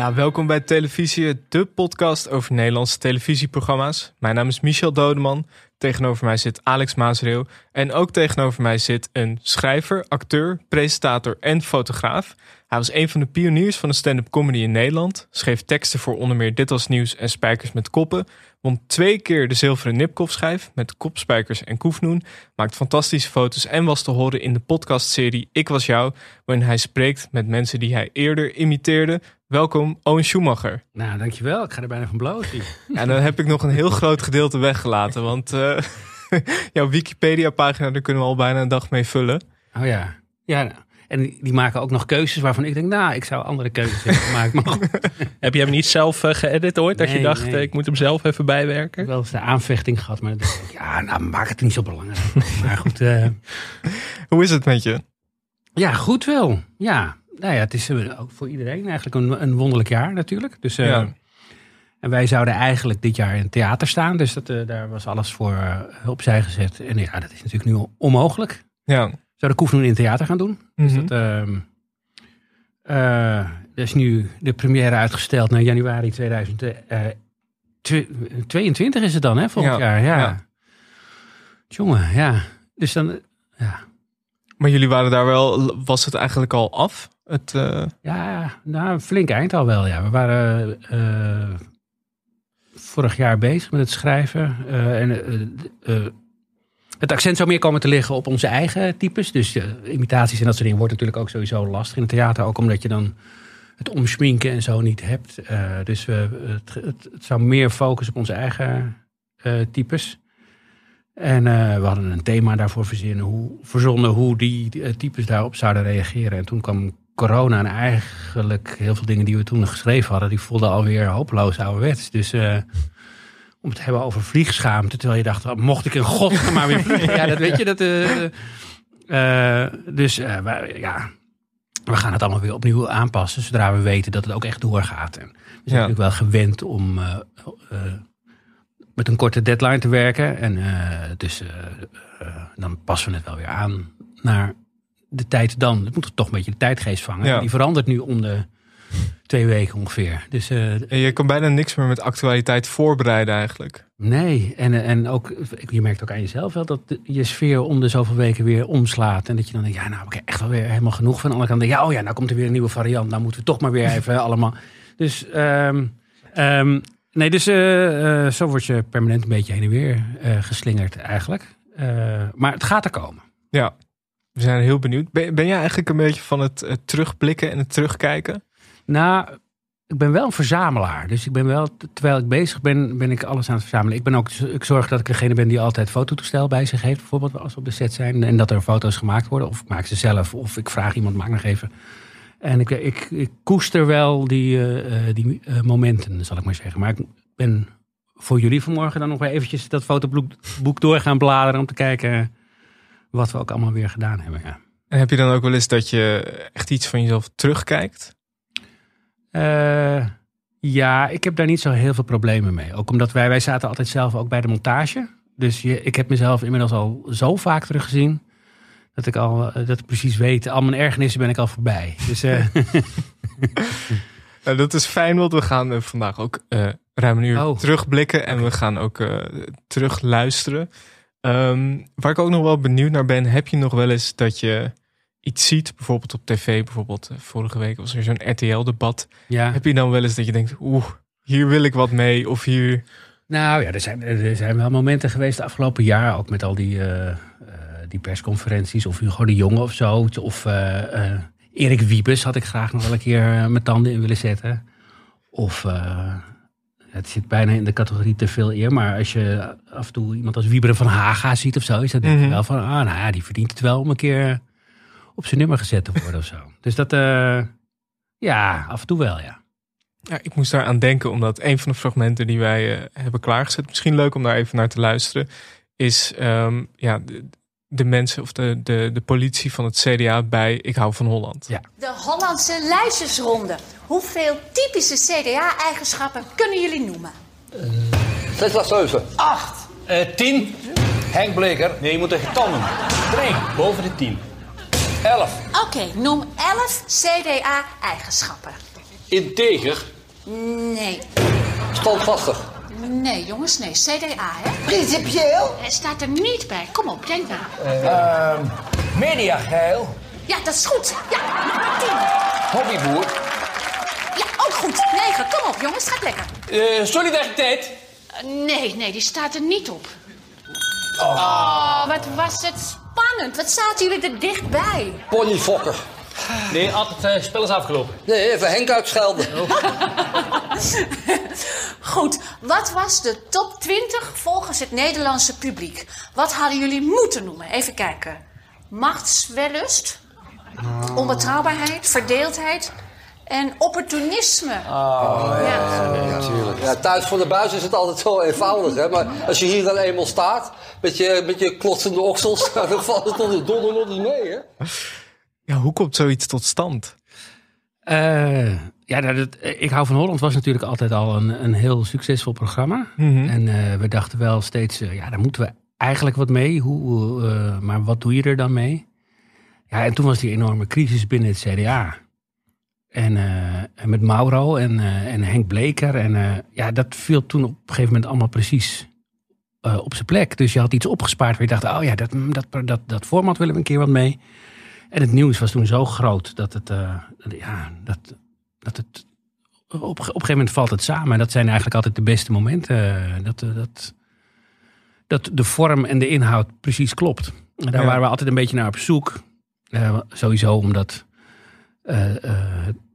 Ja, welkom bij Televisie, de podcast over Nederlandse televisieprogramma's. Mijn naam is Michel Dodeman. Tegenover mij zit Alex Maasreel. En ook tegenover mij zit een schrijver, acteur, presentator en fotograaf. Hij was een van de pioniers van de stand-up comedy in Nederland. Schreef teksten voor onder meer Dit Was Nieuws en Spijkers met Koppen. Won twee keer de zilveren Nipkoff-schijf met Kopspijkers en Koefnoen. Maakt fantastische foto's en was te horen in de podcastserie Ik Was Jou. Waarin hij spreekt met mensen die hij eerder imiteerde. Welkom, Owen Schumacher. Nou, dankjewel. Ik ga er bijna van blozen. En dan heb ik nog een heel groot gedeelte weggelaten. Want uh, jouw Wikipedia-pagina, daar kunnen we al bijna een dag mee vullen. Oh ja. Ja, nou. En die maken ook nog keuzes waarvan ik denk, nou, ik zou andere keuzes hebben gemaakt. Maar Heb je hem niet zelf uh, geëdit ooit? Dat je dacht, nee. ik moet hem zelf even bijwerken? Ik wel eens de aanvechting gehad, maar ik, ja, nou, maak het niet zo belangrijk. maar goed. Uh, Hoe is het met je? Ja, goed wel. Ja, nou ja, het is uh, ook voor iedereen eigenlijk een, een wonderlijk jaar natuurlijk. Dus, ja. En wij zouden eigenlijk dit jaar in het theater staan. Dus dat, daar was alles voor opzij gezet. En ja, dat is natuurlijk nu onmogelijk. Ja zou de Koefnoen in het theater gaan doen. Mm -hmm. Dus dat, uh, uh, er is nu de première uitgesteld naar januari 2022 is het dan, hè, volgend ja, jaar. Ja. ja. Jongen, ja. Dus dan, ja. Maar jullie waren daar wel, was het eigenlijk al af? Het, uh... Ja, nou, een flink eind al wel, ja. We waren uh, vorig jaar bezig met het schrijven. en het accent zou meer komen te liggen op onze eigen types. Dus imitaties en dat soort dingen wordt natuurlijk ook sowieso lastig in het theater. Ook omdat je dan het omschminken en zo niet hebt. Dus uh, het, het, zou meer focussen op onze eigen types. En we hadden een thema daarvoor verzinnen, hoe, verzonnen hoe die types daarop zouden reageren. En toen kwam corona en eigenlijk heel veel dingen die we toen geschreven hadden, die voelden alweer hopeloos ouderwets. Dus om het te hebben over vliegschaamte. Terwijl je dacht, mocht ik in god maar weer vliegen. ja, dat weet je. Dat, uh, uh, dus ja, we gaan het allemaal weer opnieuw aanpassen. Zodra we weten dat het ook echt doorgaat. En we zijn ja. natuurlijk wel gewend om met een korte deadline te werken. En dus dan passen we het wel weer aan naar de tijd dan. Het moet toch een beetje de tijdgeest vangen. Ja. Die verandert nu om de twee weken ongeveer. Dus, uh, en je kan bijna niks meer met actualiteit voorbereiden eigenlijk. Nee, en, en ook, je merkt ook aan jezelf wel dat je sfeer om de zoveel weken weer omslaat. En dat je dan denkt, ja nou heb ik echt wel weer helemaal genoeg van. Aan de andere kant denk je, ja, oh ja, nou komt er weer een nieuwe variant. Nou moeten we toch maar weer even allemaal. Dus, um, um, nee, dus uh, uh, zo word je permanent een beetje heen en weer geslingerd eigenlijk. maar het gaat er komen. Ja, we zijn heel benieuwd. Ben, ben jij eigenlijk een beetje van het, terugblikken en het terugkijken? Nou, ik ben wel een verzamelaar. Dus ik ben wel, terwijl ik bezig ben, ben ik alles aan het verzamelen. Ik ben ook, ik zorg dat ik degene ben die altijd fototoestel bij zich heeft. Bijvoorbeeld als we op de set zijn. En dat er foto's gemaakt worden. Of ik maak ze zelf. Of ik vraag iemand, maak nog even. En ik, ik, koester wel die, uh, die uh, momenten, zal ik maar zeggen. Maar ik ben voor jullie vanmorgen dan nog weer eventjes dat fotoboek door gaan bladeren. Om te kijken wat we ook allemaal weer gedaan hebben. Ja. En heb je dan ook wel eens dat je echt iets van jezelf terugkijkt? Uh, ja, ik heb daar niet zo heel veel problemen mee. Ook omdat wij, wij zaten altijd zelf ook bij de montage. Dus je, ik heb mezelf inmiddels al zo vaak teruggezien. Dat ik al dat ik precies weet, al mijn ergernissen ben ik al voorbij. Dus, uh... nou, dat is fijn, want we gaan vandaag ook ruim een uur oh. terugblikken. En we gaan ook terug luisteren. Um, waar ik ook nog wel benieuwd naar ben, heb je nog wel eens dat je iets ziet, bijvoorbeeld op tv, bijvoorbeeld vorige week was er zo'n RTL-debat. Ja. Heb je dan wel eens dat je denkt, oeh, hier wil ik wat mee of hier... Nou ja, er zijn, er zijn wel momenten geweest de afgelopen jaar, ook met al die, uh, uh, die persconferenties of Hugo de Jonge of zo. Of uh, Erik Wiebes had ik graag nog wel een keer mijn tanden in willen zetten. Of het zit bijna in de categorie te veel eer. Maar als je af en toe iemand als Wieberen van Haga ziet of zo, is dat denk je mm -hmm. wel van, ah nou ja, die verdient het wel om een keer op zijn nummer gezet te worden of zo. Dus dat, uh, ja, af en toe wel, ja. Ja, ik moest daar aan denken, omdat een van de fragmenten die wij uh, hebben klaargezet, misschien leuk om daar even naar te luisteren, is um, ja, de, de, mensen of de, de, de politie van het CDA bij Ik hou van Holland. Ja. De Hollandse lijstjesronde. Hoeveel typische CDA-eigenschappen kunnen jullie noemen? Uh, 6 was 7. 8. 10. Henk Bleker. Nee, je moet er getallen. 3. Boven de 10. 11. Oké, okay, noem 11 CDA-eigenschappen. Integer. Nee. Standvastig. Nee, jongens, nee. CDA, hè? Principieel? Hij staat er niet bij. Kom op, denk maar. Ehm mediageil. Ja, dat is goed. Ja, tien. Hobbyboer. Ja, ook goed. Negen. Kom op, jongens. Gaat lekker. Eh, solidariteit. Eh, Nee, nee, die staat er niet op. Oh, wat was het spannend. Wat zaten jullie er dichtbij? Ponyfokker. Nee, Ad, het eh, spel is afgelopen. Nee, even Henk uitschelden. Goed, wat was de top 20 volgens het Nederlandse publiek? Wat hadden jullie moeten noemen? Even kijken. Machtswellust, onbetrouwbaarheid, verdeeldheid en opportunisme. ja. Natuurlijk. Ja, thuis voor de buis is het altijd zo eenvoudig, hè. Maar als je hier dan eenmaal staat, met je, met je klotsende oksels, dan valt het de donder nog niet mee, hè. Ja, hoe komt zoiets tot stand? Eh, ja, nou, dat, Ik hou van Holland was natuurlijk altijd al een, een heel succesvol programma. En eh, we dachten wel steeds, eh, ja, daar moeten we eigenlijk wat mee. Hoe, eh, maar wat doe je er dan mee? Ja, en toen was die enorme crisis binnen het CDA. En, eh, en met Mauro en, eh, en Henk Bleker. En eh, ja, dat viel toen op een gegeven moment allemaal precies eh, op zijn plek. Dus je had iets opgespaard waar je dacht, oh ja, dat, dat, dat, dat format willen we een keer wat mee. En het nieuws was toen zo groot dat het, eh, ja, dat, dat het op, op een gegeven moment valt het samen. En dat zijn eigenlijk altijd de beste momenten. eh, Dat, eh, dat, dat de vorm en de inhoud precies klopt. En daar Ja. waren we altijd een beetje naar op zoek. Sowieso omdat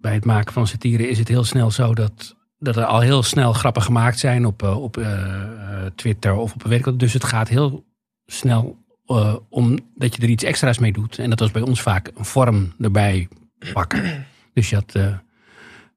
bij het maken van satire is het heel snel zo dat, dat er al heel snel grappen gemaakt zijn op, op Twitter of op een weet ik wat. Dus het gaat heel snel eh, om dat je er iets extra's mee doet. En dat was bij ons vaak een vorm erbij pakken. Dus je had eh,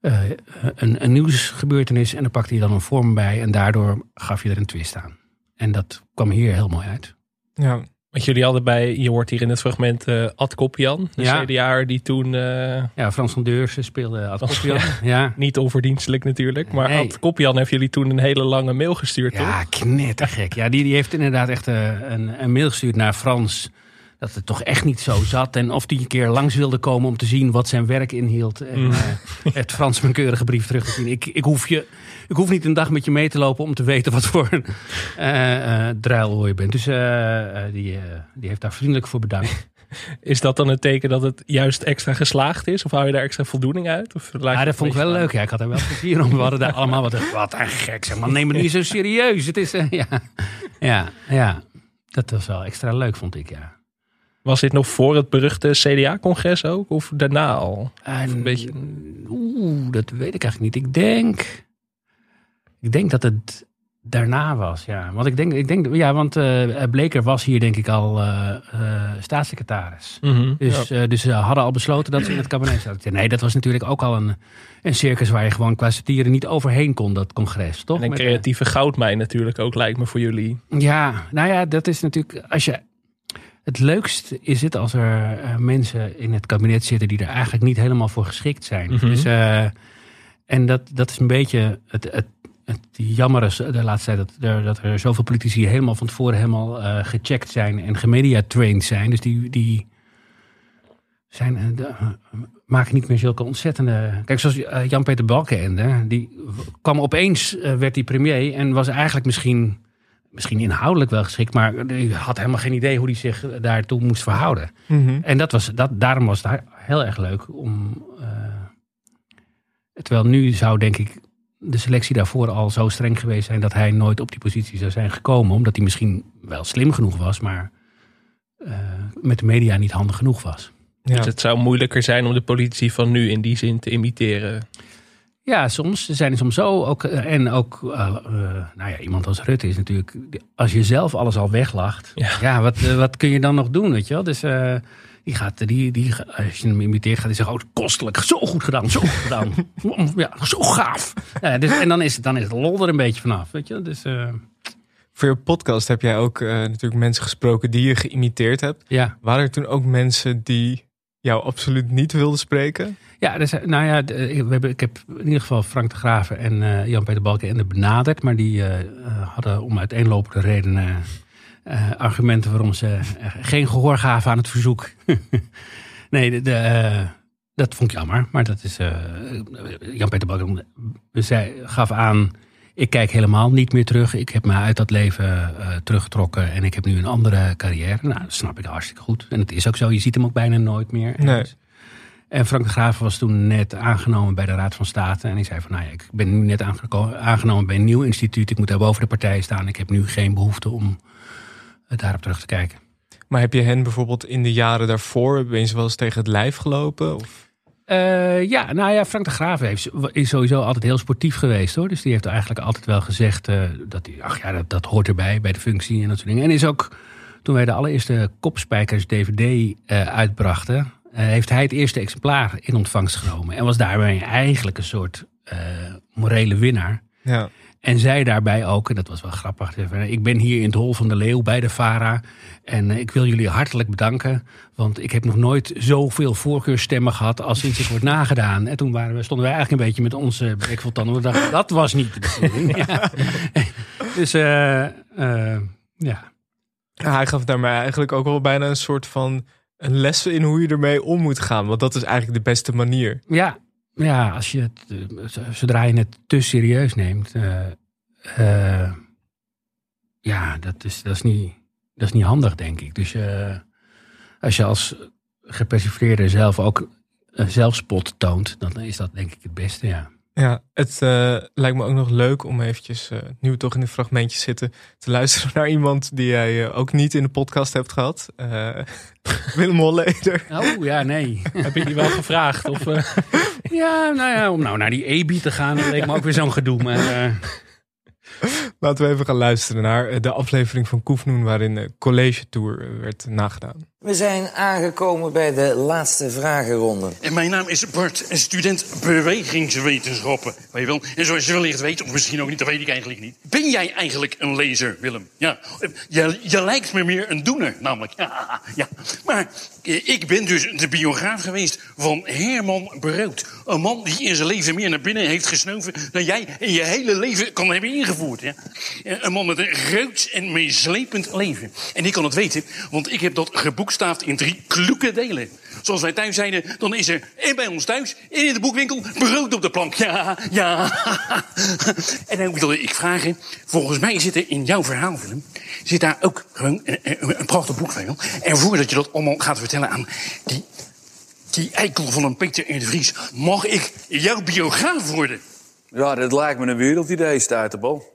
eh, een, een nieuwsgebeurtenis en dan pakte je dan een vorm bij. En daardoor gaf je er een twist aan. En dat kwam hier heel mooi uit. Ja, Want jullie hadden bij, je hoort hier in het fragment eh Ad Kopjan, de Ja. Die toen, eh, Ja, Frans van Deursen speelde Ad ja. ja. niet onverdienstelijk natuurlijk, maar Nee. Ad Kopjan heeft jullie toen een hele lange mail gestuurd, toch? Ja, knettergek. Ja, die, die heeft inderdaad echt eh, een, een mail gestuurd naar Frans. Dat het toch echt niet zo zat. En of die een keer langs wilde komen om te zien wat zijn werk inhield. En eh, het Frans mijn keurige brief terug te zien. Ik, ik, hoef je, ik hoef niet een dag met je mee te lopen om te weten wat voor een druiloor je bent. Dus die, die heeft daar vriendelijk voor bedankt. Is dat dan een teken dat het juist extra geslaagd is? Of hou je daar extra voldoening uit? Of laat Ja, het dat vond ik wel leuk. Ja, ik had er wel plezier om. We hadden daar allemaal wat, wat een gek. Zeg maar, neem het niet zo serieus. Het is, ja, ja, ja, dat was wel extra leuk, vond ik, ja. Was dit nog voor het beruchte CDA-congres ook? Of daarna al? En, een beetje- Oeh, dat weet ik eigenlijk niet. Ik denk, ik denk dat het daarna was, ja. Want ik denk, ik denk ja, want eh, Bleker was hier denk ik al eh, staatssecretaris. Dus, eh, dus ze hadden al besloten dat ze in het kabinet zouden. Nee, dat was natuurlijk ook al een, een circus waar je gewoon qua satire niet overheen kon, dat congres, toch? En een creatieve goudmijn natuurlijk ook, lijkt me voor jullie. Ja, nou ja, dat is natuurlijk. Als je, het leukst is het als er eh, mensen in het kabinet zitten die er eigenlijk niet helemaal voor geschikt zijn. Mhm. Dus, eh, en dat, dat is een beetje het, het, het jammere de laatste tijd. Dat er, dat er zoveel politici helemaal van tevoren helemaal eh, gecheckt zijn en gemediatrained zijn. Dus die, die zijn, de- maken niet meer zulke ontzettende... Kijk, zoals Jan-Peter Balkenende, die kwam opeens, werd hij premier en was eigenlijk misschien misschien inhoudelijk wel geschikt, maar die had helemaal geen idee hoe hij zich daartoe moest verhouden. Mhm. En dat was, dat, daarom was het heel erg leuk om. eh, terwijl nu zou, denk ik, de selectie daarvoor al zo streng geweest zijn dat hij nooit op die positie zou zijn gekomen, omdat hij misschien wel slim genoeg was, maar eh, met de media niet handig genoeg was. Ja. Dus het zou moeilijker zijn om de politici van nu in die zin te imiteren. Ja, soms. Ze zijn soms zo. Ook, eh, en ook, eh, eh, nou ja, iemand als Rutte is natuurlijk... Als je zelf alles al weglacht. Ja. Ja, wat, wat kun je dan nog doen, weet je wel? Dus eh, die gaat, die, die, als je hem imiteert, gaat hij zeggen... Oh, kostelijk, zo goed gedaan, zo goed gedaan. ja, zo gaaf. Ja, dus, en dan is, het, dan is het lol er een beetje vanaf, weet je Dus eh, Voor je podcast heb jij ook natuurlijk mensen gesproken die je geïmiteerd hebt. ja. Waren er toen ook mensen die jou absoluut niet wilden spreken? Ja, dus, nou ja, we hebben, ik heb in ieder geval Frank de Graven en eh, Jan-Peter Balkenende benaderd. Maar die eh, eh, hadden om uiteenlopende redenen argumenten waarom ze geen gehoor gaven aan het verzoek. nee, de, de, dat vond ik jammer. Maar dat is. Jan-Peter Bakker zei, gaf aan. Ik kijk helemaal niet meer terug. Ik heb me uit dat leven eh, teruggetrokken. En ik heb nu een andere carrière. Nou, dat snap ik hartstikke goed. En het is ook zo. Je ziet hem ook bijna nooit meer. Nee. En Frank de Graaf was toen net aangenomen bij de Raad van State. En hij zei van, nou ja, ik ben nu net aangenomen bij een nieuw instituut. Ik moet daar boven de partij staan. Ik heb nu geen behoefte om eh, daarop terug te kijken. Maar heb je hen bijvoorbeeld in de jaren daarvoor, ben je wel eens tegen het lijf gelopen? Of? Eh, ja, nou ja, Frank de Graaf heeft, is sowieso altijd heel sportief geweest hoor. Dus die heeft eigenlijk altijd wel gezegd eh, dat hij, ach ja, dat, dat hoort erbij bij de functie en dat soort dingen. En is ook, toen wij de allereerste Kopspijkers DVD eh, uitbrachten, heeft hij het eerste exemplaar in ontvangst genomen. En was daarbij eigenlijk een soort morele winnaar. Ja. En zei daarbij ook, en dat was wel grappig, ik ben hier in het Hol van de Leeuw bij de VARA. En eh, ik wil jullie hartelijk bedanken, want ik heb nog nooit zoveel voorkeurstemmen gehad als sinds ik word nagedaan. En toen waren we, stonden wij eigenlijk een beetje met onze bek vol tanden. We dachten, dat was niet de bedoeling. Ja. Dus eh, eh, ja. Ja, Hij gaf daarmee eigenlijk ook wel bijna een soort van een les in hoe je ermee om moet gaan. Want dat is eigenlijk de beste manier. Ja, ja als je het, eh, zodra je het te serieus neemt, eh, eh, ja, dat is, dat, is niet, dat is niet handig, denk ik. Dus als je als gepersifleerde zelf ook zelfspot toont, dan is dat denk ik het beste, ja. Ja, het eh, lijkt me ook nog leuk om eventjes, eh, nu we toch in een fragmentje zitten, te luisteren naar iemand die jij eh, ook niet in de podcast hebt gehad. Eh, Willem Holleder. Oh ja, nee. Heb je die wel gevraagd? Of, ja, nou ja, om nou naar die EBI te gaan, dat leek me ook weer zo'n gedoe. Maar Laten we even gaan luisteren naar de aflevering van Koefnoen waarin de college tour werd nagedaan. We zijn aangekomen bij de laatste vragenronde. En mijn naam is Bart, een student bewegingswetenschappen. Weet je? En zoals je wellicht weet, of misschien ook niet, dat weet ik eigenlijk niet. Ben jij eigenlijk een lezer, Willem? Ja, je, je lijkt me meer een doener, namelijk. Ja, ja. Maar eh, ik ben dus de biograaf geweest van Herman Brood. Een man die in zijn leven meer naar binnen heeft gesnoven... dan jij in je hele leven kan hebben ingevoerd. Ja? Eh, Een man met een groots en meeslepend leven. En ik kan het weten, want ik heb dat geboekstaafd in drie kloeke delen. Zoals wij thuis zeiden, dan is er en bij ons thuis en in de boekwinkel brood op de plank. Ja, ja. En dan wilde ik vragen, volgens mij zit er in jouw verhaal, Willem, zit daar ook gewoon een, een, een prachtig boek van. En voordat je dat allemaal gaat vertellen aan die, die eikel van een Peter R. de Vries, mag ik jouw biograaf worden? Ja, dat lijkt me een wereldidee, Stuiterbal.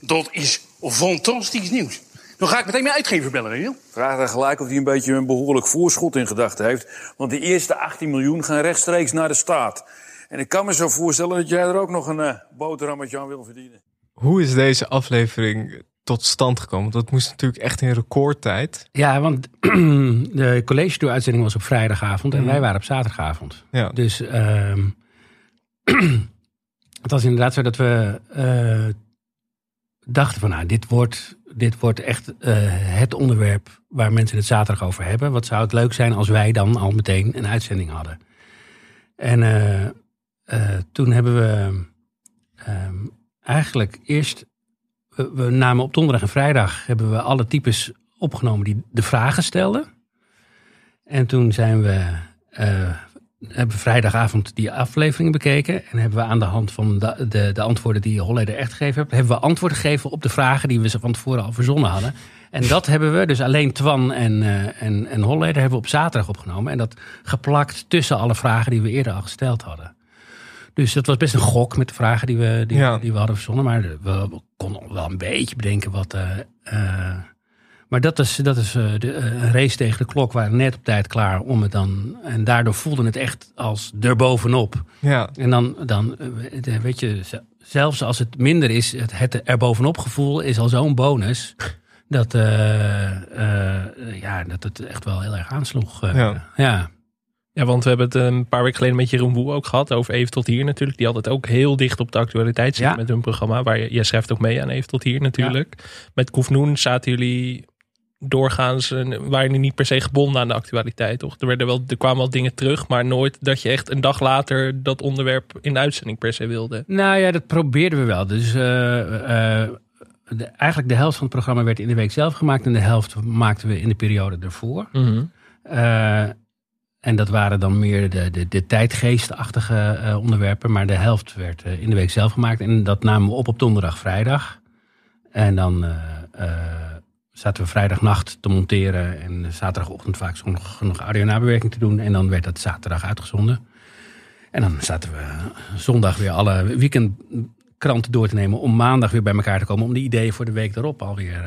Dat is fantastisch nieuws. Dan ga ik meteen mijn uitgever bellen? Vraag dan gelijk of hij een beetje een behoorlijk voorschot in gedachten heeft. Want die eerste 18 miljoen gaan rechtstreeks naar de staat. En ik kan me zo voorstellen dat jij er ook nog een eh, boterhammetje aan wil verdienen. Hoe is deze aflevering tot stand gekomen? Want dat moest natuurlijk echt in recordtijd. ja, want de college tour uitzending was op vrijdagavond en wij waren op zaterdagavond. Ja. Dus ehm, het was inderdaad zo dat we eh, dachten van nou, dit wordt, dit wordt echt eh, het onderwerp waar mensen het zaterdag over hebben. Wat zou het leuk zijn als wij dan al meteen een uitzending hadden. En eh, eh, toen hebben we ehm, eigenlijk eerst, we, we namen op donderdag en vrijdag hebben we alle types opgenomen die de vragen stelden. En toen zijn we hebben we vrijdagavond die aflevering bekeken. En hebben we aan de hand van de, de, de antwoorden die Holleder echt gegeven heeft... hebben we antwoord gegeven op de vragen die we ze van tevoren al verzonnen hadden. En dat hebben we, dus alleen Twan en, eh en, en Holleder, hebben we op zaterdag opgenomen. En dat geplakt tussen alle vragen die we eerder al gesteld hadden. Dus dat was best een gok met de vragen die we, die, Ja. die we hadden verzonnen. Maar we, we konden wel een beetje bedenken wat... eh, eh, maar dat is, dat is eh, de, eh, een race tegen de klok. We waren net op tijd klaar om het dan... En daardoor voelde het echt als erbovenop. Ja, En dan, dan eh, weet je, zelfs als het minder is, het, het erbovenop gevoel is al zo'n bonus. Dat, eh, eh, ja, dat het echt wel heel erg aansloeg. Ja. ja. ja, want we hebben het een paar weken geleden met Jeroen Woe ook gehad. Over Even tot hier natuurlijk. Die altijd ook heel dicht op de actualiteit zit Ja. met hun programma. Waar je, jij schrijft ook mee aan Even tot hier natuurlijk. Met Koefnoen zaten jullie doorgaans, eh, waren niet per se gebonden aan de actualiteit, toch? Er, werden wel, er kwamen wel dingen terug, maar nooit dat je echt een dag later dat onderwerp in de uitzending per se wilde. Nou ja, dat probeerden we wel. Dus eh, eh, de, eigenlijk de helft van het programma werd in de week zelf gemaakt. En de helft maakten we in de periode ervoor. Mhm. En dat waren dan meer de, de, de tijdgeestachtige onderwerpen. Maar de helft werd in de week zelf gemaakt. En dat namen we op op donderdag, vrijdag. En dan zaten we vrijdagnacht te monteren. En zaterdagochtend vaak nog, nog audio-nabewerking te doen. En dan werd dat zaterdag uitgezonden. En dan zaten we zondag weer alle weekendkranten door te nemen. Om maandag weer bij elkaar te komen. Om de ideeën voor de week erop alweer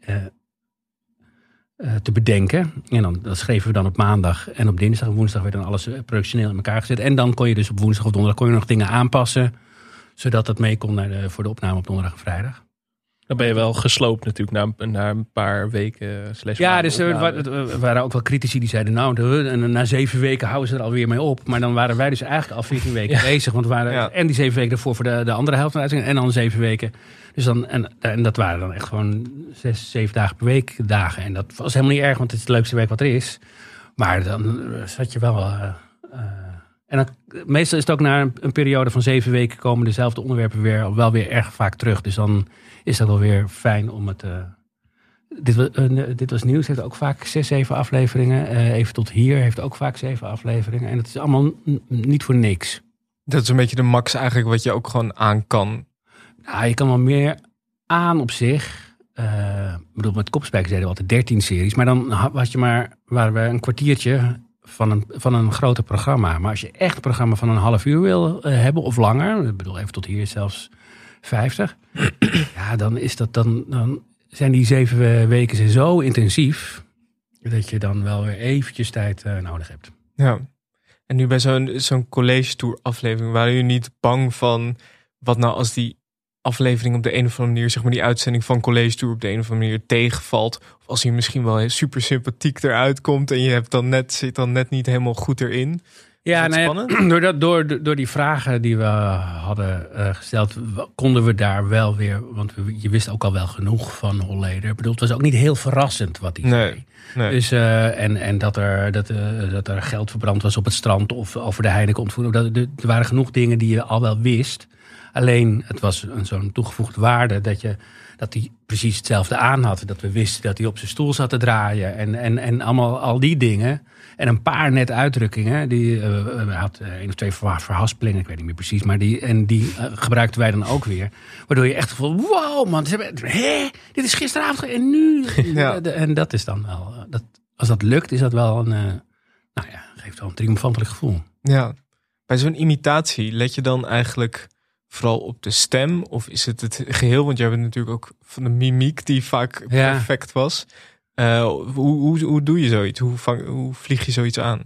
eh, te bedenken. En dan, dat schreven we dan op maandag. En op dinsdag en woensdag werd dan alles productioneel in elkaar gezet. En dan kon je dus op woensdag of donderdag nog dingen aanpassen. Zodat dat mee kon naar de, voor de opname op donderdag en vrijdag. Dan ben je wel gesloopt natuurlijk na, een- na een paar weken. Slash Ja, dus er, wa- er waren ook wel critici die zeiden... nou, de- en na zeven weken houden ze er alweer mee op. Maar dan waren wij dus eigenlijk al 14 weken bezig. Want we waren Ja. en die zeven weken ervoor voor de, de andere helft van de uitzending... en dan zeven weken. Dus dan, en, en dat waren dan echt gewoon zes, zeven dagen per week dagen. En dat was helemaal niet erg, want het is het leukste werk wat er is. Maar dan eh, zat je wel... eh, eh, en dan, meestal is het ook na een, een periode van zeven weken... komen dezelfde onderwerpen weer, wel weer erg vaak terug. Dus dan is dat wel weer fijn om het... eh, dit, was, eh, dit was nieuws, heeft ook vaak zes, zeven afleveringen. Eh, even tot hier heeft ook vaak zeven afleveringen. En het is allemaal niet voor niks. Dat is een beetje de max eigenlijk wat je ook gewoon aan kan. Nou, je kan wel meer aan op zich. Ik bedoel, met Kopspijkers deden we altijd 13 series. Maar dan ha- was je maar, waren we een kwartiertje van een, van een groter programma. Maar als je echt een programma van een half uur wil hebben of langer. Ik bedoel, even tot hier zelfs 50. ja, dan, is dat, dan, dan zijn die zeven weken zo intensief. Dat je dan wel weer eventjes tijd eh, nodig hebt. Ja. En nu bij zo'n zo'n college tour aflevering, waren jullie niet bang van wat nou als die aflevering op de een of andere manier, zeg maar die uitzending van college tour op de een of andere manier tegenvalt? Of als hij misschien wel super sympathiek eruit komt en je hebt dan net, zit dan net niet helemaal goed erin. Ja, nou spannend? door, dat, door, door die vragen die we hadden eh, gesteld, konden we daar wel weer, want we, je wist ook al wel genoeg van Holleder. Ik bedoel, het was ook niet heel verrassend wat hij zei. Nee, nee. Dus, eh, en en dat, er, dat, eh, dat er geld verbrand was op het strand of over de Heineken ontvoering. Dat, er er waren genoeg dingen die je al wel wist. Alleen, het was een zo'n toegevoegde waarde dat, je, dat hij precies hetzelfde aan had. Dat we wisten dat hij op zijn stoel zat te draaien en, en, en allemaal al die dingen. En een paar net uitdrukkingen. Die hij had eh, één of twee verha- verhaspelingen, ik weet niet meer precies. Maar die, en die gebruikten wij dan ook weer. Waardoor je echt voelt, wow man, ze hebben, hè, dit is gisteravond en nu. Ja. En dat is dan wel, dat, als dat lukt, is dat wel een, nou ja, geeft wel een triomfantelijk gevoel. Ja. Bij zo'n imitatie let je dan eigenlijk vooral op de stem? Of is het het geheel? Want jij bent natuurlijk ook van de mimiek die vaak Ja. perfect was. Eh, hoe, hoe, hoe doe je zoiets? Hoe, vang, hoe vlieg je zoiets aan?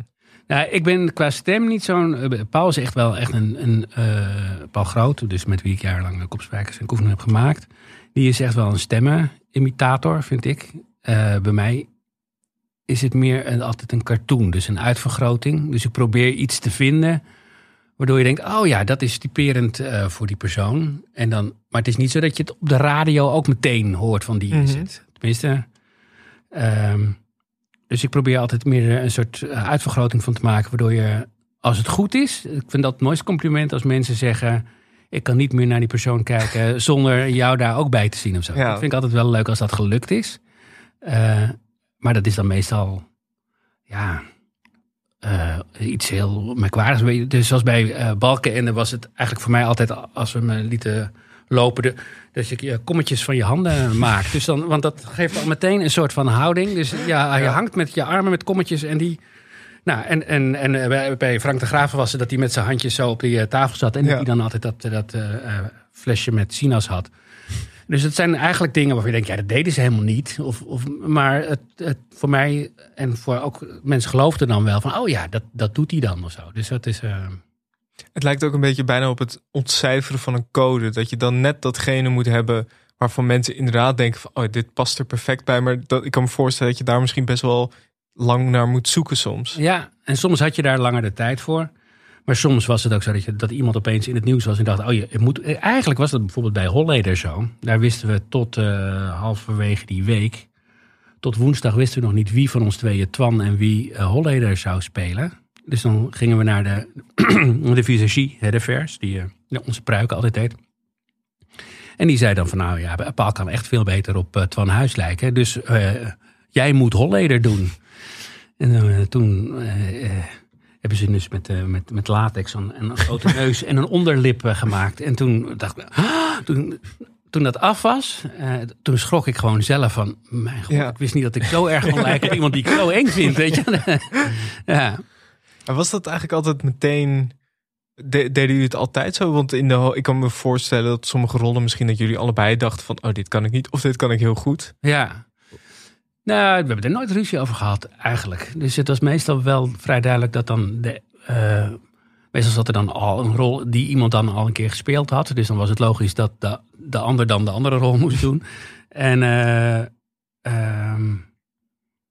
Nou, ik ben qua stem niet zo'n. eh, Paul is echt wel echt een. een eh, Paul Groot, dus met wie ik jarenlang de kopspijkers en koefenen heb gemaakt. Die is echt wel een stemmenimitator, vind ik. Bij mij is het meer een, altijd een cartoon, dus een uitvergroting. Dus ik probeer iets te vinden waardoor je denkt: oh ja, dat is typerend eh, voor die persoon. En dan, maar het is niet zo dat je het op de radio ook meteen hoort van die is het. Tenminste. ehm, dus ik probeer altijd meer een soort eh, uitvergroting van te maken, waardoor je, als het goed is, ik vind dat het mooiste compliment als mensen zeggen, ik kan niet meer naar die persoon kijken zonder jou daar ook bij te zien of zo. Ja. Dat vind ik altijd wel leuk als dat gelukt is. Eh, maar dat is dan meestal, ja, eh, iets heel merkwaardigs. Dus zoals bij eh Balken en was het eigenlijk voor mij altijd, als we me lieten lopen, de, dat je je kommetjes van je handen maakt. Dus dan, want dat geeft al meteen een soort van houding. Dus ja, je hangt met je armen met kommetjes en die... Nou, en, en, en eh, bij- Frank de Graven was het dat hij met zijn handjes zo op die tafel zat. En Ja. hij dan altijd dat, dat flesje met sinaas had. Dus het zijn eigenlijk dingen waarvan je denkt, ja, dat deden ze helemaal niet. Of, of, maar het, het, voor mij en voor ook mensen geloofden dan wel van, oh ja, dat, dat doet hij dan of zo. Dus dat is... eh, Het lijkt ook een beetje bijna op het ontcijferen van een code. Dat je dan net datgene moet hebben waarvan mensen inderdaad denken van... oh, dit past er perfect bij. Maar dat, ik kan me voorstellen dat je daar misschien best wel lang naar moet zoeken soms. Ja, en soms had je daar langer de tijd voor. Maar soms was het ook zo dat, je, dat iemand opeens in het nieuws was en dacht: oh je het moet. Eigenlijk was dat bijvoorbeeld bij Holleder zo. Daar wisten we tot eh, halverwege die week, tot woensdag wisten we nog niet wie van ons tweeën Twan en wie eh, Holleder zou spelen. Dus dan gingen we naar de, de visagie, de vers, die ja, onze pruik altijd deed. En die zei dan van nou ja, Paul kan echt veel beter op Twan Huis lijken. Dus jij moet Holleder doen. En toen hebben ze dus met, eh, met, met latex een, een grote neus en een onderlip eh, gemaakt. En toen dacht ik, ah, toen, toen dat af was, eh, toen schrok ik gewoon zelf van, mijn god, Ja. ik wist niet dat ik zo erg kon lijken op iemand die ik zo eng vind, weet je. ja. En was dat eigenlijk altijd meteen... De, deden jullie het altijd zo? Want in de, ik kan me voorstellen dat sommige rollen misschien dat jullie allebei dachten van... oh, dit kan ik niet of dit kan ik heel goed. Ja. Nou, we hebben er nooit ruzie over gehad, eigenlijk. Dus het was meestal wel vrij duidelijk dat dan de. eh, meestal zat er dan al een rol die iemand dan al een keer gespeeld had. Dus dan was het logisch dat de, de ander dan de andere rol moest doen. En eh, ehm,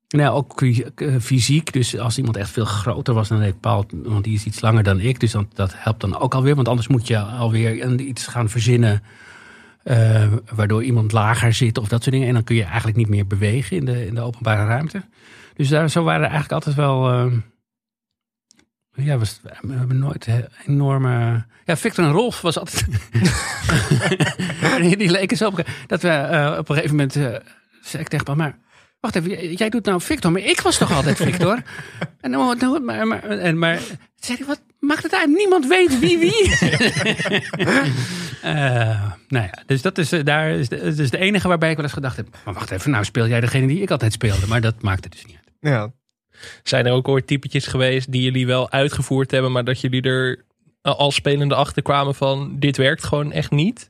nou, ook eh, fysiek. Dus als iemand echt veel groter was dan ik, Paul, want die is iets langer dan ik. Dus dan, dat helpt dan ook alweer. Want anders moet je alweer iets gaan verzinnen. Eh, waardoor iemand lager zit of dat soort dingen. En dan kun je eigenlijk niet meer bewegen in de, in de openbare ruimte. Dus daar, zo waren er eigenlijk altijd wel. eh, ja, we hebben nooit enorme. Ja, Victor en Rolf was altijd. die, leken zo. op. Dat we eh, op een gegeven moment. zei ik tegen maar. Wacht even, jij- doet nou Victor, maar ik was toch altijd Victor? En, nou, nou, maar, maar, en, maar zei hij, wat maakt het uit? Niemand weet wie wie. Eh, nou ja, dus dat is, eh, daar is de, dat is de enige waarbij ik wel eens gedacht heb. Maar wacht even, nou speel jij degene die ik altijd speelde. Maar dat maakt het dus niet uit. Ja, Zijn er ook ooit typetjes geweest die jullie wel uitgevoerd hebben, maar dat jullie er al spelende achter kwamen van dit werkt gewoon echt niet?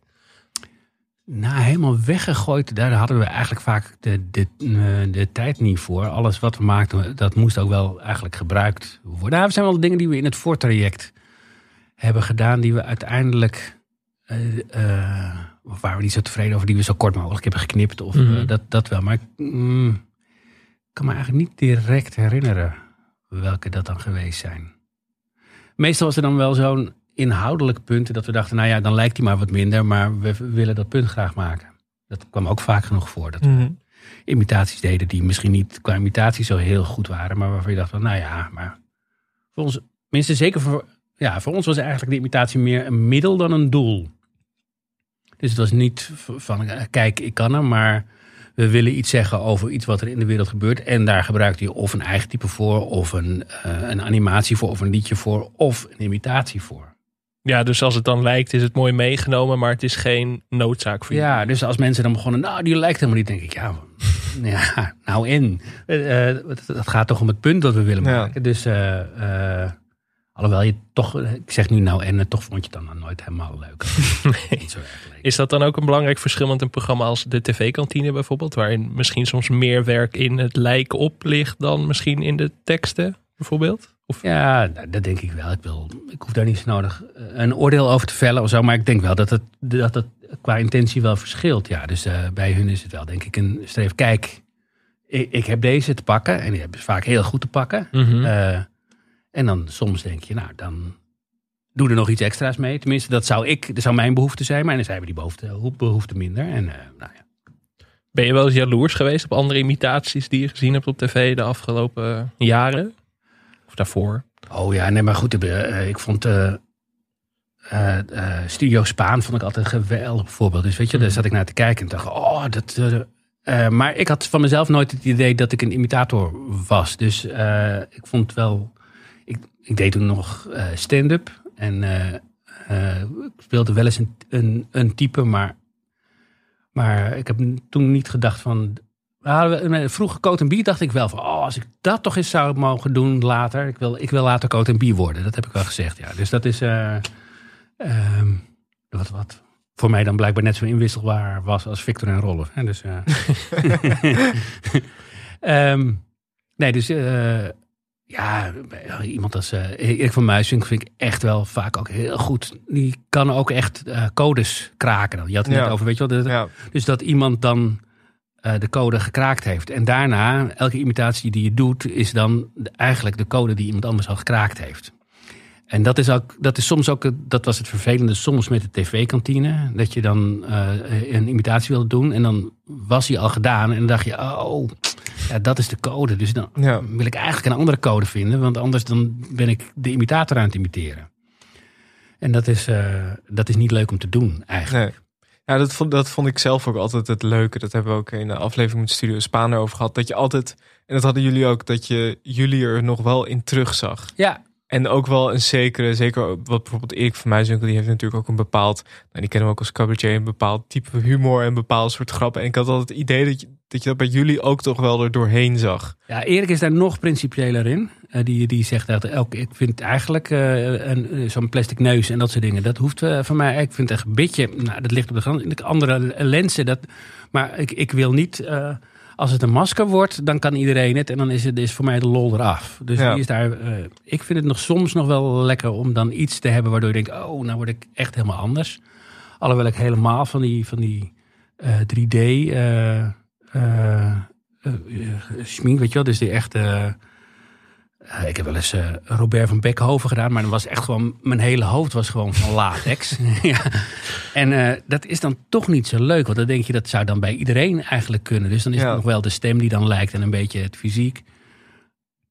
Nou, helemaal weggegooid, daar hadden we eigenlijk vaak de, de, eh, de tijd niet voor. Alles wat we maakten, dat moest ook wel eigenlijk gebruikt worden. Nou, er zijn wel dingen die we in het voortraject hebben gedaan, die we uiteindelijk, of waar we niet zo tevreden over, die we zo kort mogelijk hebben geknipt. Of Mhm. dat, dat wel. Maar ik mm, kan me eigenlijk niet direct herinneren welke dat dan geweest zijn. Meestal was er dan wel zo'n inhoudelijk punt dat we dachten, nou ja, dan lijkt hij maar wat minder, maar we willen dat punt graag maken. Dat kwam ook vaak genoeg voor. Dat we Mhm. imitaties deden die misschien niet qua imitatie zo heel goed waren, maar waarvan je dacht van, nou ja, maar voor ons, minstens zeker voor, ja, voor ons was eigenlijk de imitatie meer een middel dan een doel. Dus het was niet van, eh, kijk, ik kan hem, maar we willen iets zeggen over iets wat er in de wereld gebeurt. En daar gebruikt hij of een eigen type voor, of een, eh, een animatie voor, of een liedje voor, of een imitatie voor. Ja, dus als het dan lijkt, is het mooi meegenomen, maar het is geen noodzaak voor Ja, dus als mensen dan begonnen, nou, die lijkt helemaal niet, denk ik, ja, ja nou en. Eh, eh, het, het gaat toch om het punt dat we willen Ja. maken. Dus, eh, eh, alhoewel je toch, ik zeg nu nou en, toch vond je het dan nooit helemaal leuk. Niet zo erg leuk. Is dat dan ook een belangrijk verschil met een programma als de tv-kantine bijvoorbeeld, waarin misschien soms meer werk in het lijken op ligt dan misschien in de teksten bijvoorbeeld? Of Ja, nou, dat denk ik wel. Ik, wil, ik hoef daar niet zo nodig eh, een oordeel over te vellen of zo. Maar ik denk wel dat het, dat het qua intentie wel verschilt. Ja, dus eh, bij hun is het wel denk ik een streef. Kijk, ik, ik heb deze te pakken. En die hebben ze vaak heel goed te pakken. Mhm. Eh, en dan soms denk je, nou dan doe er nog iets extra's mee. Tenminste, dat zou ik, dat zou mijn behoefte zijn. Maar dan hebben die behoefte, behoefte minder. En nou ja. ben je wel eens jaloers geweest op andere imitaties die je gezien hebt op tv de afgelopen jaren? Daarvoor? Oh ja, nee, maar goed. ik vond eh, eh, eh, Studio Spaan vond ik altijd een geweldig voorbeeld. Dus weet je, daar zat ik naar te kijken en dacht, oh, dat. maar ik had van mezelf nooit het idee dat ik een imitator was. Dus ik vond wel. Ik, ik deed toen nog stand-up. En ik speelde wel eens een, een, een type, maar. Maar ik heb toen niet gedacht van. Vroeger Coat en Bier dacht ik wel van, oh, als ik dat toch eens zou mogen doen later. Ik wil, ik wil later Coat en Bier worden. Dat heb ik wel gezegd, ja. Dus dat is eh, ehm, wat, wat voor mij dan blijkbaar net zo inwisselbaar was als Victor en Rolf. Hè? Dus, eh, Ehm, nee, dus eh, ja, iemand als Erik van Muiswinkel vind ik echt wel vaak ook heel goed. Die kan ook echt codes kraken. Dan. Je had het Ja. net over, weet je wel. ja. dus dat iemand dan de code gekraakt heeft. En daarna, elke imitatie die je doet, is dan eigenlijk de code die iemand anders al gekraakt heeft. En dat is, ook, dat is soms ook, dat was het vervelende soms met de tv-kantine. Dat je dan eh, een imitatie wilde doen en dan was hij al gedaan. En dan dacht je, oh, ja, dat is de code. Dus dan Ja. wil ik eigenlijk een andere code vinden. Want anders dan ben ik de imitator aan het imiteren. En dat is, eh, dat is niet leuk om te doen eigenlijk. Nee. Ja, dat vond, dat vond ik zelf ook altijd het leuke. Dat hebben we ook in de aflevering met Studio Spaan over gehad. Dat je altijd, en dat hadden jullie ook, dat je jullie er nog wel in terugzag. Ja, En ook wel een zekere, zeker wat bijvoorbeeld Erik van Muizenwinkel, die heeft natuurlijk ook een bepaald, nou, die kennen we ook als cabaretier, een bepaald type humor en een bepaald soort grappen. En ik had altijd het idee dat je dat, je dat bij jullie ook toch wel er doorheen zag. Ja, Erik is daar nog principiëler in. Eh, die, die zegt dat elke, ik vind eigenlijk eh, een, eh, zo'n plastic neus en dat soort dingen. Dat hoeft eh, van mij. Ik vind het echt een beetje. Nou, dat ligt op de grond. Andere lenzen. Dat, maar ik, ik wil niet. als het een masker wordt, dan kan iedereen het. En dan is het is voor mij de lol eraf. Dus Ja. die is daar. ik vind het nog soms nog wel lekker om dan iets te hebben waardoor je denkt: oh, nou word ik echt helemaal anders. Alhoewel ik helemaal van die, van die eh, 3D. Eh eh, eh, schmink, weet je wel, dus die echt. eh, ik heb wel eens Robert van Beckhoven gedaan, maar dan was echt gewoon. Mijn hele hoofd was gewoon van latex. ja. En dat is dan toch niet zo leuk, want dan denk je dat zou dan bij iedereen eigenlijk kunnen. Dus dan is Ja. het nog wel de stem die dan lijkt en een beetje het fysiek.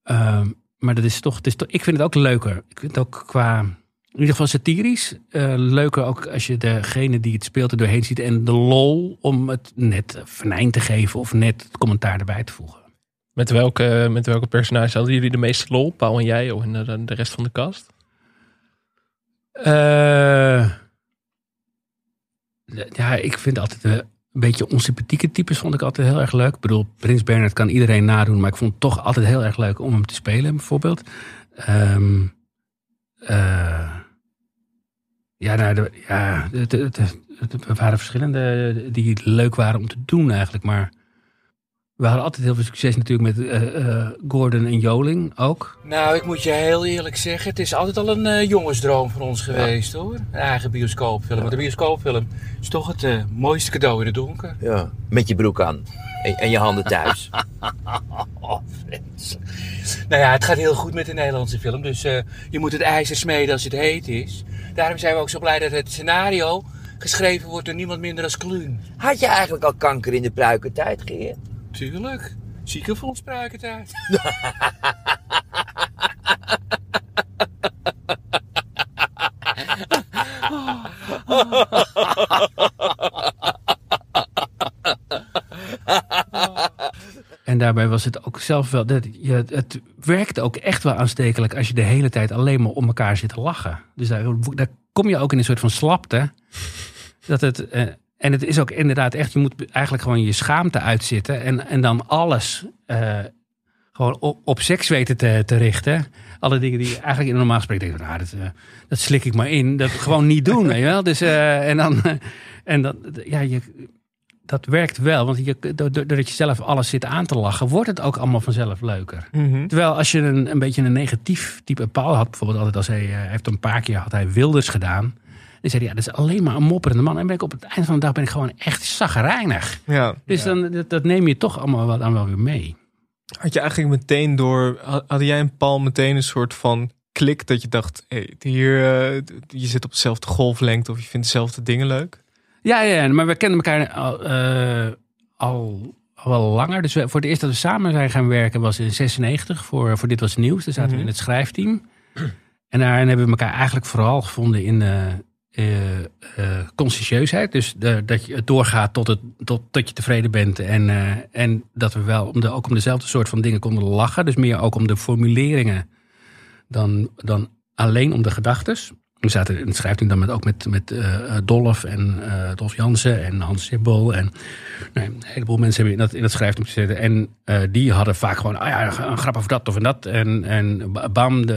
Ehm, maar dat is toch, het is toch. Ik vind het ook leuker. Ik vind het ook qua. In ieder geval satirisch. eh, leuker ook als je degene die het speelt er doorheen ziet. En de lol om het net venijn te geven of net het commentaar erbij te voegen. Met welke, met welke personage hadden jullie de meeste lol? Paul en jij of de, de rest van de cast? Eh, ja, ik vind altijd eh, een beetje onsympathieke types vond ik altijd heel erg leuk. Ik bedoel, Prins Bernhard kan iedereen nadoen, maar ik vond het toch altijd heel erg leuk om hem te spelen, bijvoorbeeld. Ehm, eh, ja, nou, de, ja het- er waren verschillende die leuk waren om te doen eigenlijk, maar we hadden altijd heel veel succes natuurlijk met eh, eh, Gordon en Joling ook. Nou, ik moet je heel eerlijk zeggen, het is altijd al een eh, jongensdroom van ons geweest hoor. Een eigen bioscoopfilm. Want de bioscoopfilm is toch het eh, mooiste cadeau in het donker. Ja, met je broek aan. En, en je handen thuis. Oh. Nou ja, het gaat heel goed met de Nederlandse film. Dus eh, je moet het ijzer smeden als het heet is. Daarom zijn we ook zo blij dat het scenario geschreven wordt door niemand minder als Kluun. Had je eigenlijk al kanker in de pruikertijd, Geert? Tuurlijk. Ziekenfonds pruikentijd. daarbij was het ook zelf wel. Dat, je, het werkte ook echt wel aanstekelijk als je de hele tijd alleen maar om elkaar zit te lachen. Dus daar, daar kom je ook in een soort van slapte. Dat het, eh, en het is ook inderdaad echt, je moet eigenlijk gewoon je schaamte uitzitten. En, en dan alles eh, gewoon op, op seks weten te, te richten. Alle dingen die je eigenlijk in normaal gesprek denkt, nou, dat, eh, dat slik ik maar in. Dat gewoon niet doen, weet je wel. Dus, en dan, en dan, ja, je, dat werkt wel. Want je, doordat je zelf alles zit aan te lachen, wordt het ook allemaal vanzelf leuker. Terwijl als je een, een beetje een negatief type Paul had, bijvoorbeeld altijd als hij, eh, hij heeft een paar keer had hij Wilders gedaan. Dan zei hij, ja, dat is alleen maar een mopperende man. En ben ik op het eind van de dag ben ik gewoon echt zaggerijnig. Ja. Dus dan, dat, dat neem je toch allemaal wel, dan wel weer mee. Had je eigenlijk meteen door, had jij en Paul meteen een soort van klik dat je dacht, hey, hier, eh, je zit op dezelfde golflengte of je vindt dezelfde dingen leuk? Ja, ja, maar we kennen elkaar al, eh, al, al wel langer. Dus we- voor het eerst dat we samen zijn gaan werken was in 96 voor, voor Dit Was Nieuws. Daar zaten we in het schrijfteam. En daarin hebben we elkaar eigenlijk vooral gevonden in eh eh, eh, conscientieusheid. Dus de, dat je het doorgaat tot, het, tot, tot je tevreden bent. En, eh, en dat we wel om de, ook om dezelfde soort van dingen konden lachen. Dus meer ook om de formuleringen dan, dan alleen om de gedachtes. We zaten in het dan met, ook met, met eh, Dolf en eh Dolf Jansen en Hans Sibbel. En een heleboel mensen hebben in dat, in dat gezeten. En eh, die hadden vaak gewoon, ah ja, een grap over dat of en dat. En, en bam, de,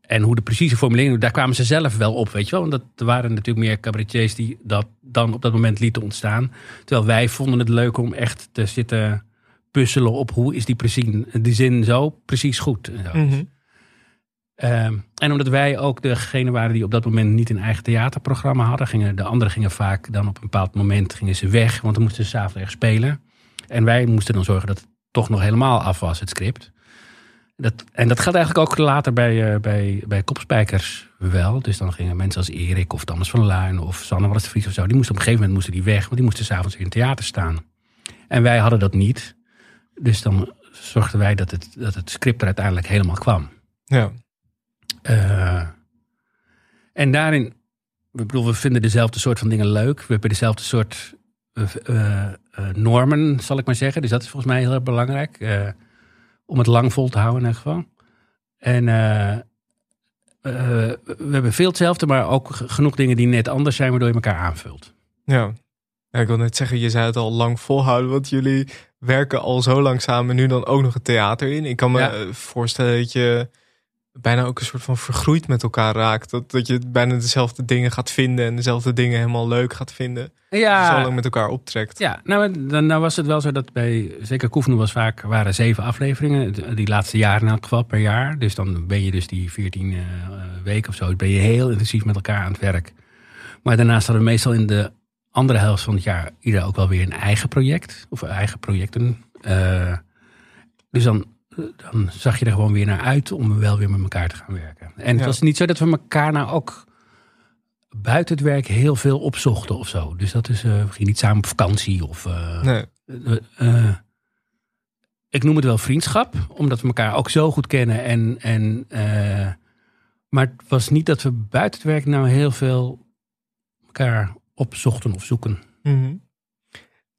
en hoe de precieze formulering, daar kwamen ze zelf wel op, weet je wel. Want dat, waren natuurlijk meer cabaretiers die dat dan op dat moment lieten ontstaan. Terwijl wij vonden het leuk om echt te zitten puzzelen op hoe is die, precies, die zin zo precies goed. En zo. Mhm. Ehm, en omdat wij ook degene waren die op dat moment niet een eigen theaterprogramma hadden, gingen de anderen gingen vaak dan op een bepaald moment gingen ze weg, want dan moesten ze s'avonds ergens spelen. En wij moesten dan zorgen dat het toch nog helemaal af was, het script. Dat, en dat gaat eigenlijk ook later bij, eh, bij, bij Kopspijkers wel. Dus dan gingen mensen als Erik of Thomas van Luin of Sanne de Vries of zo, die moesten op een gegeven moment moesten die weg, want die moesten s'avonds in het theater staan. En wij hadden dat niet. Dus dan zorgden wij dat het, dat het script er uiteindelijk helemaal kwam. Ja. Eh, en daarin we, bedoel, we vinden dezelfde soort van dingen leuk. We hebben dezelfde soort eh, eh, normen, zal ik maar zeggen. Dus dat is volgens mij heel erg belangrijk. om het lang vol te houden in ieder geval. En we hebben veel hetzelfde, maar ook genoeg dingen die net anders zijn, waardoor je elkaar aanvult. Ja. ja, ik wil net zeggen, je zei het al lang volhouden, want jullie werken al zo lang samen, nu dan ook nog het theater in. Ik kan me Ja. voorstellen dat je bijna ook een soort van vergroeid met elkaar raakt. Dat, dat je bijna dezelfde dingen gaat vinden en dezelfde dingen helemaal leuk gaat vinden. Ja. Zo lang met elkaar optrekt. Ja, nou, dan, nou was het wel zo dat bij, zeker Koefnoe was vaak, waren zeven afleveringen. Die laatste jaren in elk geval per jaar. Dus dan ben je dus die 14 eh, weken of zo, ben je heel intensief met elkaar aan het werk. Maar daarnaast hadden we meestal in de andere helft van het jaar ieder ook wel weer een eigen project. Of eigen projecten. Eh, dus dan, dan zag je er gewoon weer naar uit om wel weer met elkaar te gaan werken. En het Ja. was niet zo dat we elkaar nou ook buiten het werk heel veel opzochten of zo. Dus dat is, eh we gingen niet samen op vakantie of... eh, Nee. eh, ik noem het wel vriendschap, omdat we elkaar ook zo goed kennen. En, en, maar het was niet dat we buiten het werk nou heel veel elkaar opzochten of zoeken. Mhm.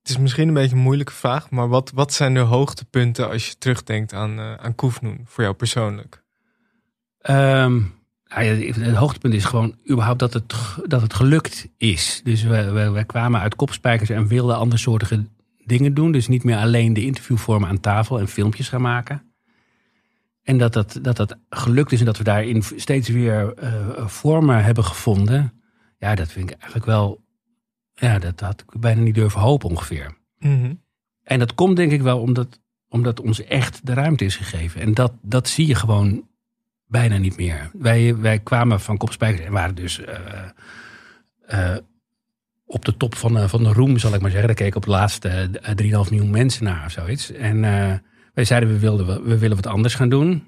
Is misschien een beetje een moeilijke vraag, maar wat, wat zijn de hoogtepunten als je terugdenkt aan, eh aan Koefnoen voor jou persoonlijk? Ehm, nou ja, het hoogtepunt is gewoon überhaupt dat het, dat het gelukt is. Dus we, we, we kwamen uit kopspijkers en wilden andersoortige dingen doen. Dus niet meer alleen de interviewvormen aan tafel en filmpjes gaan maken. En dat dat, dat dat gelukt is en dat we daarin steeds weer eh, vormen hebben gevonden. Ja, dat vind ik eigenlijk wel. Ja, dat had ik bijna niet durven hopen ongeveer. Mhm. En dat komt denk ik wel omdat, omdat ons echt de ruimte is gegeven. En dat, dat zie je gewoon bijna niet meer. Wij, wij kwamen van Kopspijkers en waren dus eh, eh, op de top van, de- van de roem, zal ik maar zeggen. Daar keken op het laatste eh, 3,5 miljoen mensen naar of zoiets. En eh, wij zeiden, we, wilden, we willen wat anders gaan doen.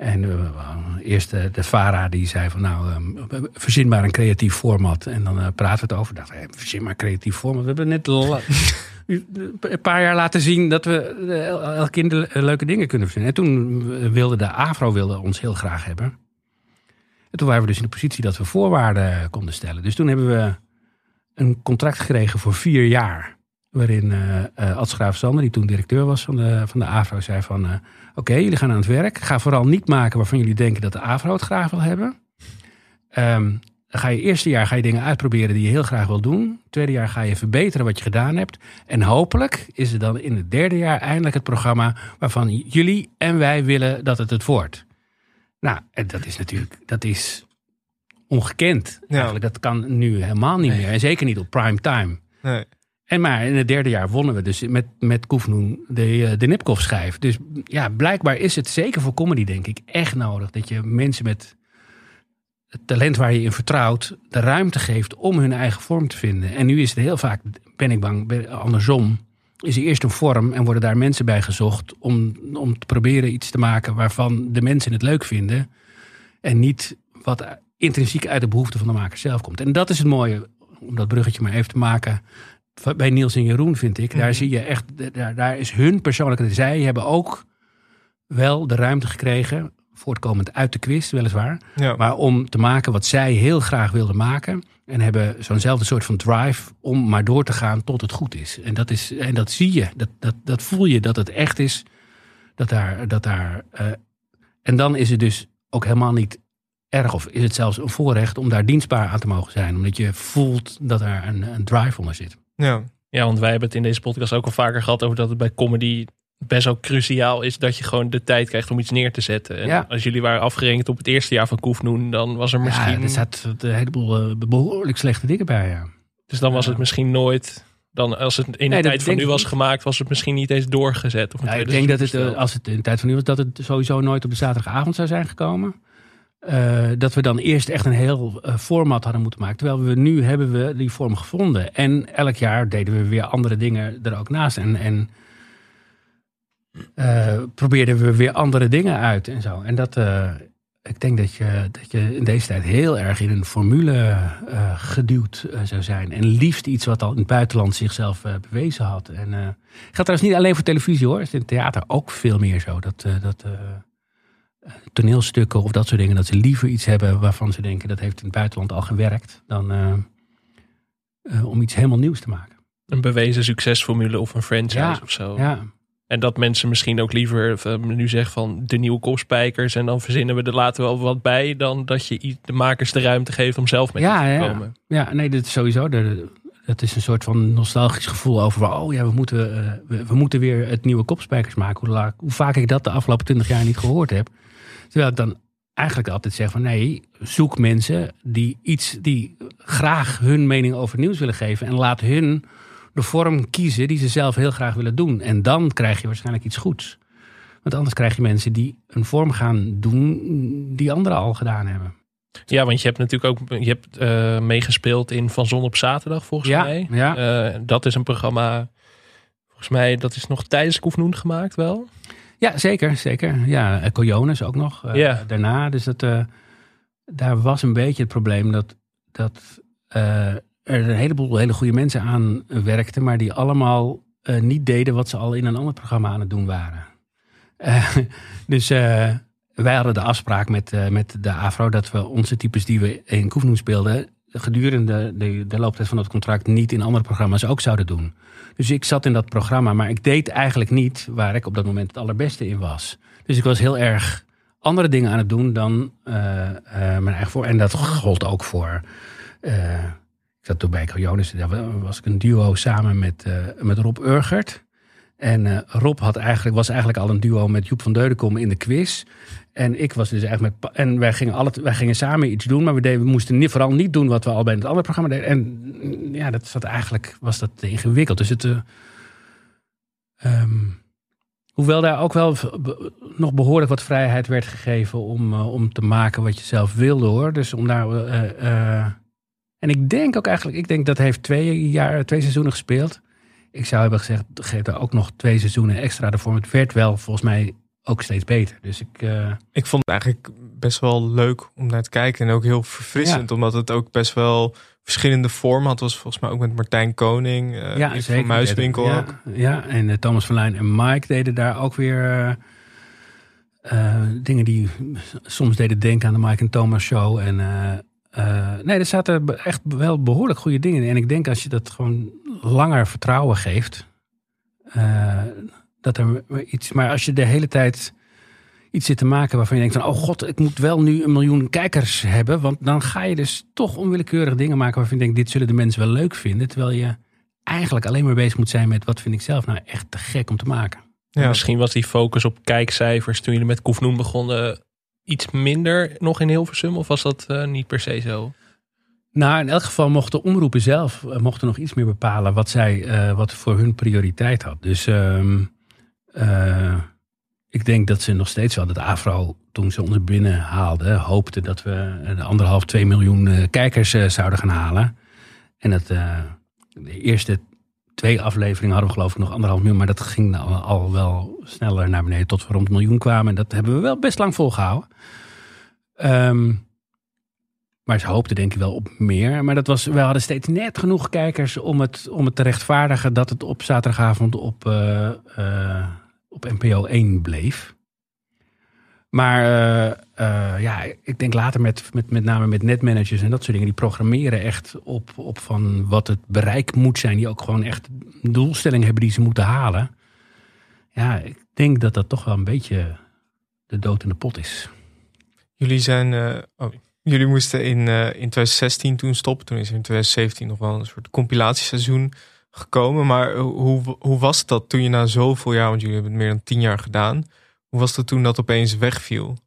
En eh, eerst eh, de VARA die zei van nou, ehm, verzin maar een creatief format. En dan eh, praten we het over. Dacht, eh, verzin maar een creatief format. We hebben net een paar jaar laten zien dat we el- elke keer de- eh, leuke dingen kunnen verzinnen. En toen wilde de AVRO wilde ons heel graag hebben. En toen waren we dus in de positie dat we voorwaarden konden stellen. Dus toen hebben we een contract gekregen voor vier jaar. Waarin eh eh, Ad Schraaf-Sander, die toen directeur was van de, van de AVRO, zei van... eh, Oké, jullie gaan aan het werk. Ga vooral niet maken waarvan jullie denken dat de AVRO het graag wil hebben. Dan ga je eerste jaar ga je dingen uitproberen die je heel graag wil doen. Tweede jaar ga je verbeteren wat je gedaan hebt. En hopelijk is het dan in het derde jaar eindelijk het programma waarvan jullie en wij willen dat het het wordt. Nou, en dat is natuurlijk, dat is ongekend. Eigenlijk, dat kan nu helemaal niet meer. En zeker niet op prime time. Nee. En maar in het derde jaar wonnen we dus met, met Koefnoen de, eh, de Nipkoff schijf. Dus ja, blijkbaar is het zeker voor comedy denk ik echt nodig. Dat je mensen met het talent waar je in vertrouwt, de ruimte geeft om hun eigen vorm te vinden. En nu is het heel vaak, ben ik bang, andersom. Is er eerst een vorm en worden daar mensen bij gezocht om, om te proberen iets te maken waarvan de mensen het leuk vinden. En niet wat intrinsiek uit de behoefte van de maker zelf komt. En dat is het mooie, om dat bruggetje maar even te maken. Bij Niels en Jeroen vind ik. Daar zie je echt, daar, daar is hun persoonlijkheid. Zij hebben ook wel de ruimte gekregen, voortkomend uit de quiz weliswaar. Ja. Maar om te maken wat zij heel graag wilden maken. En hebben zo'nzelfde soort van drive om maar door te gaan tot het goed is. En dat, is, en dat zie je, dat, dat, dat voel je dat het echt is. Dat daar, dat daar, eh, en dan is het dus ook helemaal niet erg of is het zelfs een voorrecht om daar dienstbaar aan te mogen zijn. Omdat je voelt dat daar een, een drive onder zit. Ja. Ja, want wij hebben het in deze podcast ook al vaker gehad over dat het bij comedy best wel cruciaal is dat je gewoon de tijd krijgt om iets neer te zetten. En Ja. als jullie waren afgerekend op het eerste jaar van Koefnoen, dan was er misschien... Ja, er zaten een heleboel eh, behoorlijk slechte dingen bij. Ja. Dus dan was het misschien nooit... Dan als het in de Nee, tijd van nu was gemaakt, was het misschien niet eens doorgezet. Of een Ja, ik denk dat het, eh, als het in de tijd van nu was, dat het sowieso nooit op de zaterdagavond zou zijn gekomen. Eh, dat we dan eerst echt een heel eh, format hadden moeten maken. Terwijl we nu hebben we die vorm gevonden. En elk jaar deden we weer andere dingen er ook naast. En, en eh, probeerden we weer andere dingen uit en zo. En dat, ik denk dat je, dat je in deze tijd heel erg in een formule geduwd zou zijn. En liefst iets wat al in het buitenland zichzelf bewezen had. En geldt trouwens niet alleen voor televisie hoor. Het is in het theater ook veel meer zo. Dat, dat, toneelstukken of dat soort dingen. Dat ze liever iets hebben waarvan ze denken dat heeft in het buitenland al gewerkt. Dan eh, eh, om iets helemaal nieuws te maken. Een bewezen succesformule of een franchise Ja, of zo. Ja, En dat mensen misschien ook liever eh, nu zeggen van de nieuwe kopspijkers en dan verzinnen we er later wel wat bij dan dat je de makers de ruimte geeft om zelf met ja, te ja. komen. ja, nee, dat is sowieso. Het is een soort van nostalgisch gevoel over. Oh ja, we moeten, we, we moeten weer het nieuwe kopspijkers maken. Hoe, hoe vaak ik dat de afgelopen twintig jaar niet gehoord heb. Terwijl ik dan eigenlijk altijd zeg van nee, zoek mensen die iets die graag hun mening over het nieuws willen geven. En laat hun de vorm kiezen die ze zelf heel graag willen doen. En dan krijg je waarschijnlijk iets goeds. Want anders krijg je mensen die een vorm gaan doen die anderen al gedaan hebben. Ja, want je hebt natuurlijk ook je hebt, eh, meegespeeld in Van Zon op Zaterdag volgens Ja, mij. ja. Eh, dat is een programma, volgens mij dat is nog tijdens Koefnoen gemaakt wel. Ja, zeker, zeker. Ja, eh, Coyones ook nog eh, daarna. Dus dat, eh, daar was een beetje het probleem dat, dat er een heleboel hele goede mensen aan werkten, maar die allemaal niet deden wat ze al in een ander programma aan het doen waren. Dus wij hadden de afspraak met, met de AFRO dat we onze types die we in Koefnoen speelden, gedurende de, de looptijd van het contract niet in andere programma's ook zouden doen. Dus ik zat in dat programma, maar ik deed eigenlijk niet waar ik op dat moment het allerbeste in was. Dus ik was heel erg andere dingen aan het doen dan eh, eh, mijn eigen voor. En dat gold ook voor. eh, ik zat toen bij Coyonis, daar was ik een duo samen met, met Rob Urgert. En Rob had eigenlijk, was eigenlijk al een duo met Joep van Deudekom in de quiz. En ik was dus eigenlijk met. En wij gingen, alle, wij gingen samen iets doen, maar we, deden, we moesten niet, vooral niet doen wat we al bij het andere programma deden. En mm, ja, dat zat eigenlijk was dat ingewikkeld. Dus het. eh, ehm, hoewel daar ook wel nog behoorlijk wat vrijheid werd gegeven om, eh, om te maken wat je zelf wilde hoor. Dus om daar. eh, en ik denk ook eigenlijk, ik denk dat heeft twee jaar, twee seizoenen gespeeld. Ik zou hebben gezegd, geef er ook nog twee seizoenen extra ervoor. Het werd wel volgens mij ook steeds beter. Dus ik. eh, Ik vond het eigenlijk best wel leuk om naar te kijken. En ook heel verfrissend, omdat het ook best wel verschillende vormen had. Was volgens mij ook met Martijn Koning, eh ja, zeker. van Muiswinkel ja, ook. Ja, en eh, Thomas van Lijn en Mike deden daar ook weer dingen die soms deden denken aan de Mike en Thomas show. En nee, er zaten echt wel behoorlijk goede dingen in. En ik denk als je dat gewoon langer vertrouwen geeft, dat er iets. Maar als je de hele tijd iets zit te maken waarvan je denkt van, oh god, ik moet wel nu een miljoen kijkers hebben. Want dan ga je dus toch onwillekeurig dingen maken waarvan je denkt, dit zullen de mensen wel leuk vinden. Terwijl je eigenlijk alleen maar bezig moet zijn met wat vind ik zelf nou echt te gek om te maken. Ja. Misschien was die focus op kijkcijfers toen jullie met Koefnoen begonnen iets minder nog in Hilversum? Of was dat eh, niet per se zo? Nou, in elk geval mochten omroepen zelf eh, mochten nog iets meer bepalen wat zij, eh, wat voor hun prioriteit had. Dus ehm, eh, ik denk dat ze nog steeds wel, dat AFRO, toen ze ons binnen haalden, hoopte dat we de anderhalf, twee miljoen eh, kijkers eh, zouden gaan halen. En dat de eerste twee afleveringen hadden we geloof ik nog anderhalf miljoen, maar dat ging al, al wel sneller naar beneden tot we rond een miljoen kwamen. En dat hebben we wel best lang volgehouden. Ehm maar ze hoopten denk ik wel op meer. Maar dat was, we hadden steeds net genoeg kijkers om het, om het te rechtvaardigen dat het op zaterdagavond op, op NPO 1 bleef. Maar eh, eh, ja, ik denk later met, met, met name met netmanagers en dat soort dingen, die programmeren echt op, op van wat het bereik moet zijn. Die ook gewoon echt een doelstelling hebben die ze moeten halen. Ja, ik denk dat dat toch wel een beetje de dood in de pot is. Jullie zijn. eh, oh, jullie moesten in, in 2016 toen stoppen. Toen is in 2017 nog wel een soort compilatieseizoen gekomen. Maar hoe, hoe, was dat toen je na zoveel jaar, want jullie hebben het meer dan tien jaar gedaan. Hoe was dat toen dat opeens wegviel?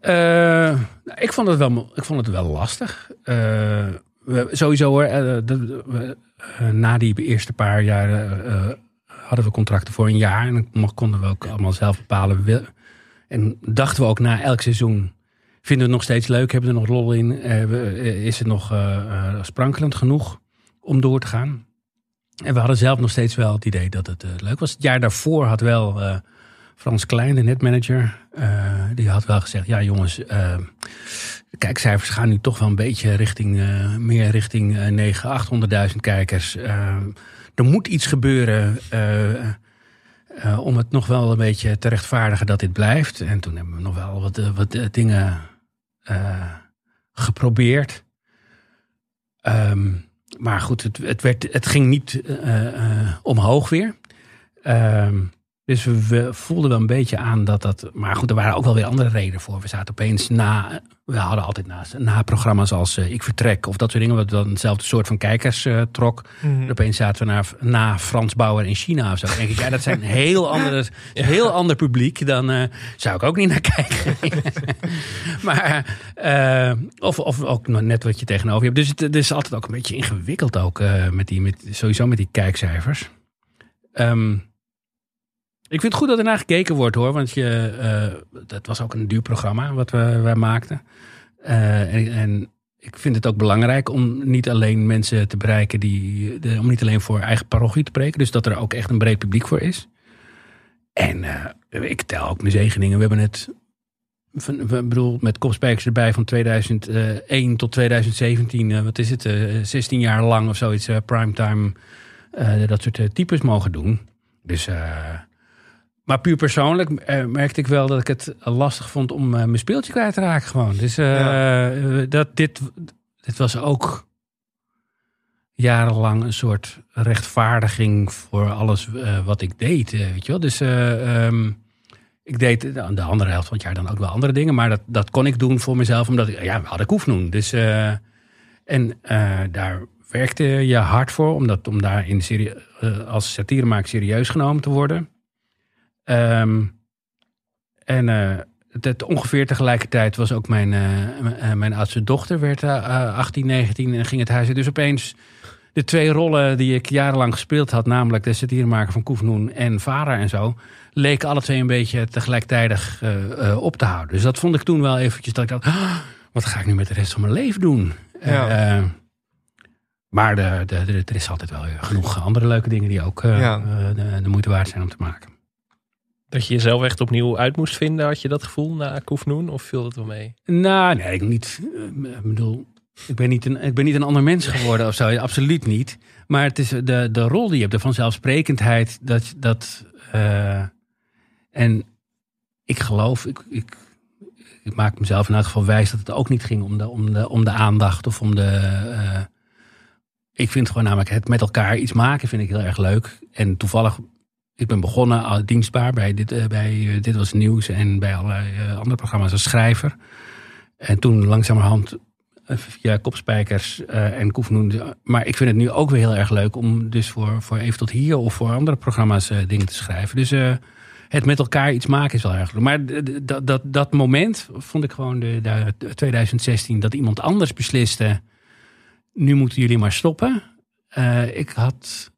Eh, ik, vond het wel, ik vond het wel lastig. Eh, sowieso hoor, eh, na die eerste paar jaar eh, hadden we contracten voor een jaar. En dan konden we ook allemaal zelf bepalen. En dachten we ook na elk seizoen, vinden we het nog steeds leuk? Hebben we er nog lol in? Is het nog sprankelend genoeg om door te gaan? En we hadden zelf nog steeds wel het idee dat het eh, leuk was. Het jaar daarvoor had wel eh, Frans Klein, de netmanager, eh, die had wel gezegd: Ja, jongens, kijkcijfers gaan nu toch wel een beetje richting meer richting eh 900, 800.000 kijkers. Er moet iets gebeuren. Om het nog wel een beetje te rechtvaardigen dat dit blijft. En toen hebben we nog wel wat, wat dingen geprobeerd. Ehm, maar goed, het, het, werd, het ging niet eh, eh, omhoog weer. Ehm, dus we, voelden wel een beetje aan dat dat. Maar goed, er waren ook wel weer andere redenen voor. We zaten opeens na. We hadden altijd naast na programma's als eh, Ik Vertrek of dat soort dingen. Wat dan hetzelfde soort van kijkers eh, trok. Mhm. Opeens zaten we naar, na Frans Bauer in China of zo. Dan denk ik, ja, dat zijn een heel, andere, heel ander publiek. Dan eh, zou ik ook niet naar kijken. maar, of, of ook net wat je tegenover je hebt. Dus het, het is altijd ook een beetje ingewikkeld ook. met die, met, sowieso met die kijkcijfers. Ehm, ik vind het goed dat er naar gekeken wordt hoor. Want je, eh, dat was ook een duur programma wat we, wij maakten. Eh, en, en ik vind het ook belangrijk om niet alleen mensen te bereiken die. De, om niet alleen voor eigen parochie te preken. Dus dat er ook echt een breed publiek voor is. En eh, ik tel ook mijn zegeningen. We hebben het. We bedoel, met kopspijkers erbij van 2001 tot 2017. eh, wat is het? eh 16 jaar lang of zoiets. primetime. dat soort types mogen doen. Dus. Maar puur persoonlijk eh, merkte ik wel dat ik het lastig vond om eh, mijn speeltje kwijt te raken gewoon. Dus eh, dat, dit, dit was ook jarenlang een soort rechtvaardiging voor alles wat ik deed. weet je wel? Dus eh, ehm, ik deed de de andere helft van het jaar dan ook wel andere dingen. Maar dat, dat kon ik doen voor mezelf, omdat ik, ja, we hadden Koefnoen. Dus, eh, en daar werkte je hard voor, om, dat, om daar in serie, als satiremaker serieus genomen te worden. Ehm, en eh, het, ongeveer tegelijkertijd was ook mijn, eh, eh, mijn oudste dochter, werd eh, eh, 18, 19 en ging het huis in. Dus opeens de twee rollen die ik jarenlang gespeeld had, namelijk de satiremaker van Koefnoen en vader en zo, leken alle twee een beetje tegelijkertijd op te houden. Dus dat vond ik toen wel eventjes dat ik dacht, "Ah, wat ga ik nu met de rest van mijn leven doen? Ja. Maar de, de, de- er is altijd wel genoeg andere leuke dingen die ook Ja. de, de moeite waard zijn om te maken. Dat je jezelf echt opnieuw uit moest vinden, had je dat gevoel na Koefnoen? Of viel dat wel mee? Nou, nee, ik niet. eh, Ik bedoel, ik ben niet een, ik ben niet een ander mens geworden of zo. Absoluut niet. Maar het is de, de rol die je hebt, de vanzelfsprekendheid. Dat, dat, eh, en ik geloof, ik, ik, maak mezelf in elk geval wijs dat het ook niet ging om de, om de, om de aandacht of om de. eh, ik vind gewoon namelijk het met elkaar iets maken vind ik heel erg leuk. En toevallig, ik ben begonnen dienstbaar bij dit, eh, bij, eh, dit was nieuws en bij allerlei eh, andere programma's als schrijver. En toen langzamerhand via kopspijkers eh, en koefnoen. Maar ik vind het nu ook weer heel erg leuk om dus voor, voor even tot hier of voor andere programma's dingen te schrijven. Dus het met elkaar iets maken is wel erg leuk. Maar dat, dat, dat moment vond ik gewoon de, de, de 2016 dat iemand anders besliste. Nu moeten jullie maar stoppen. Ik had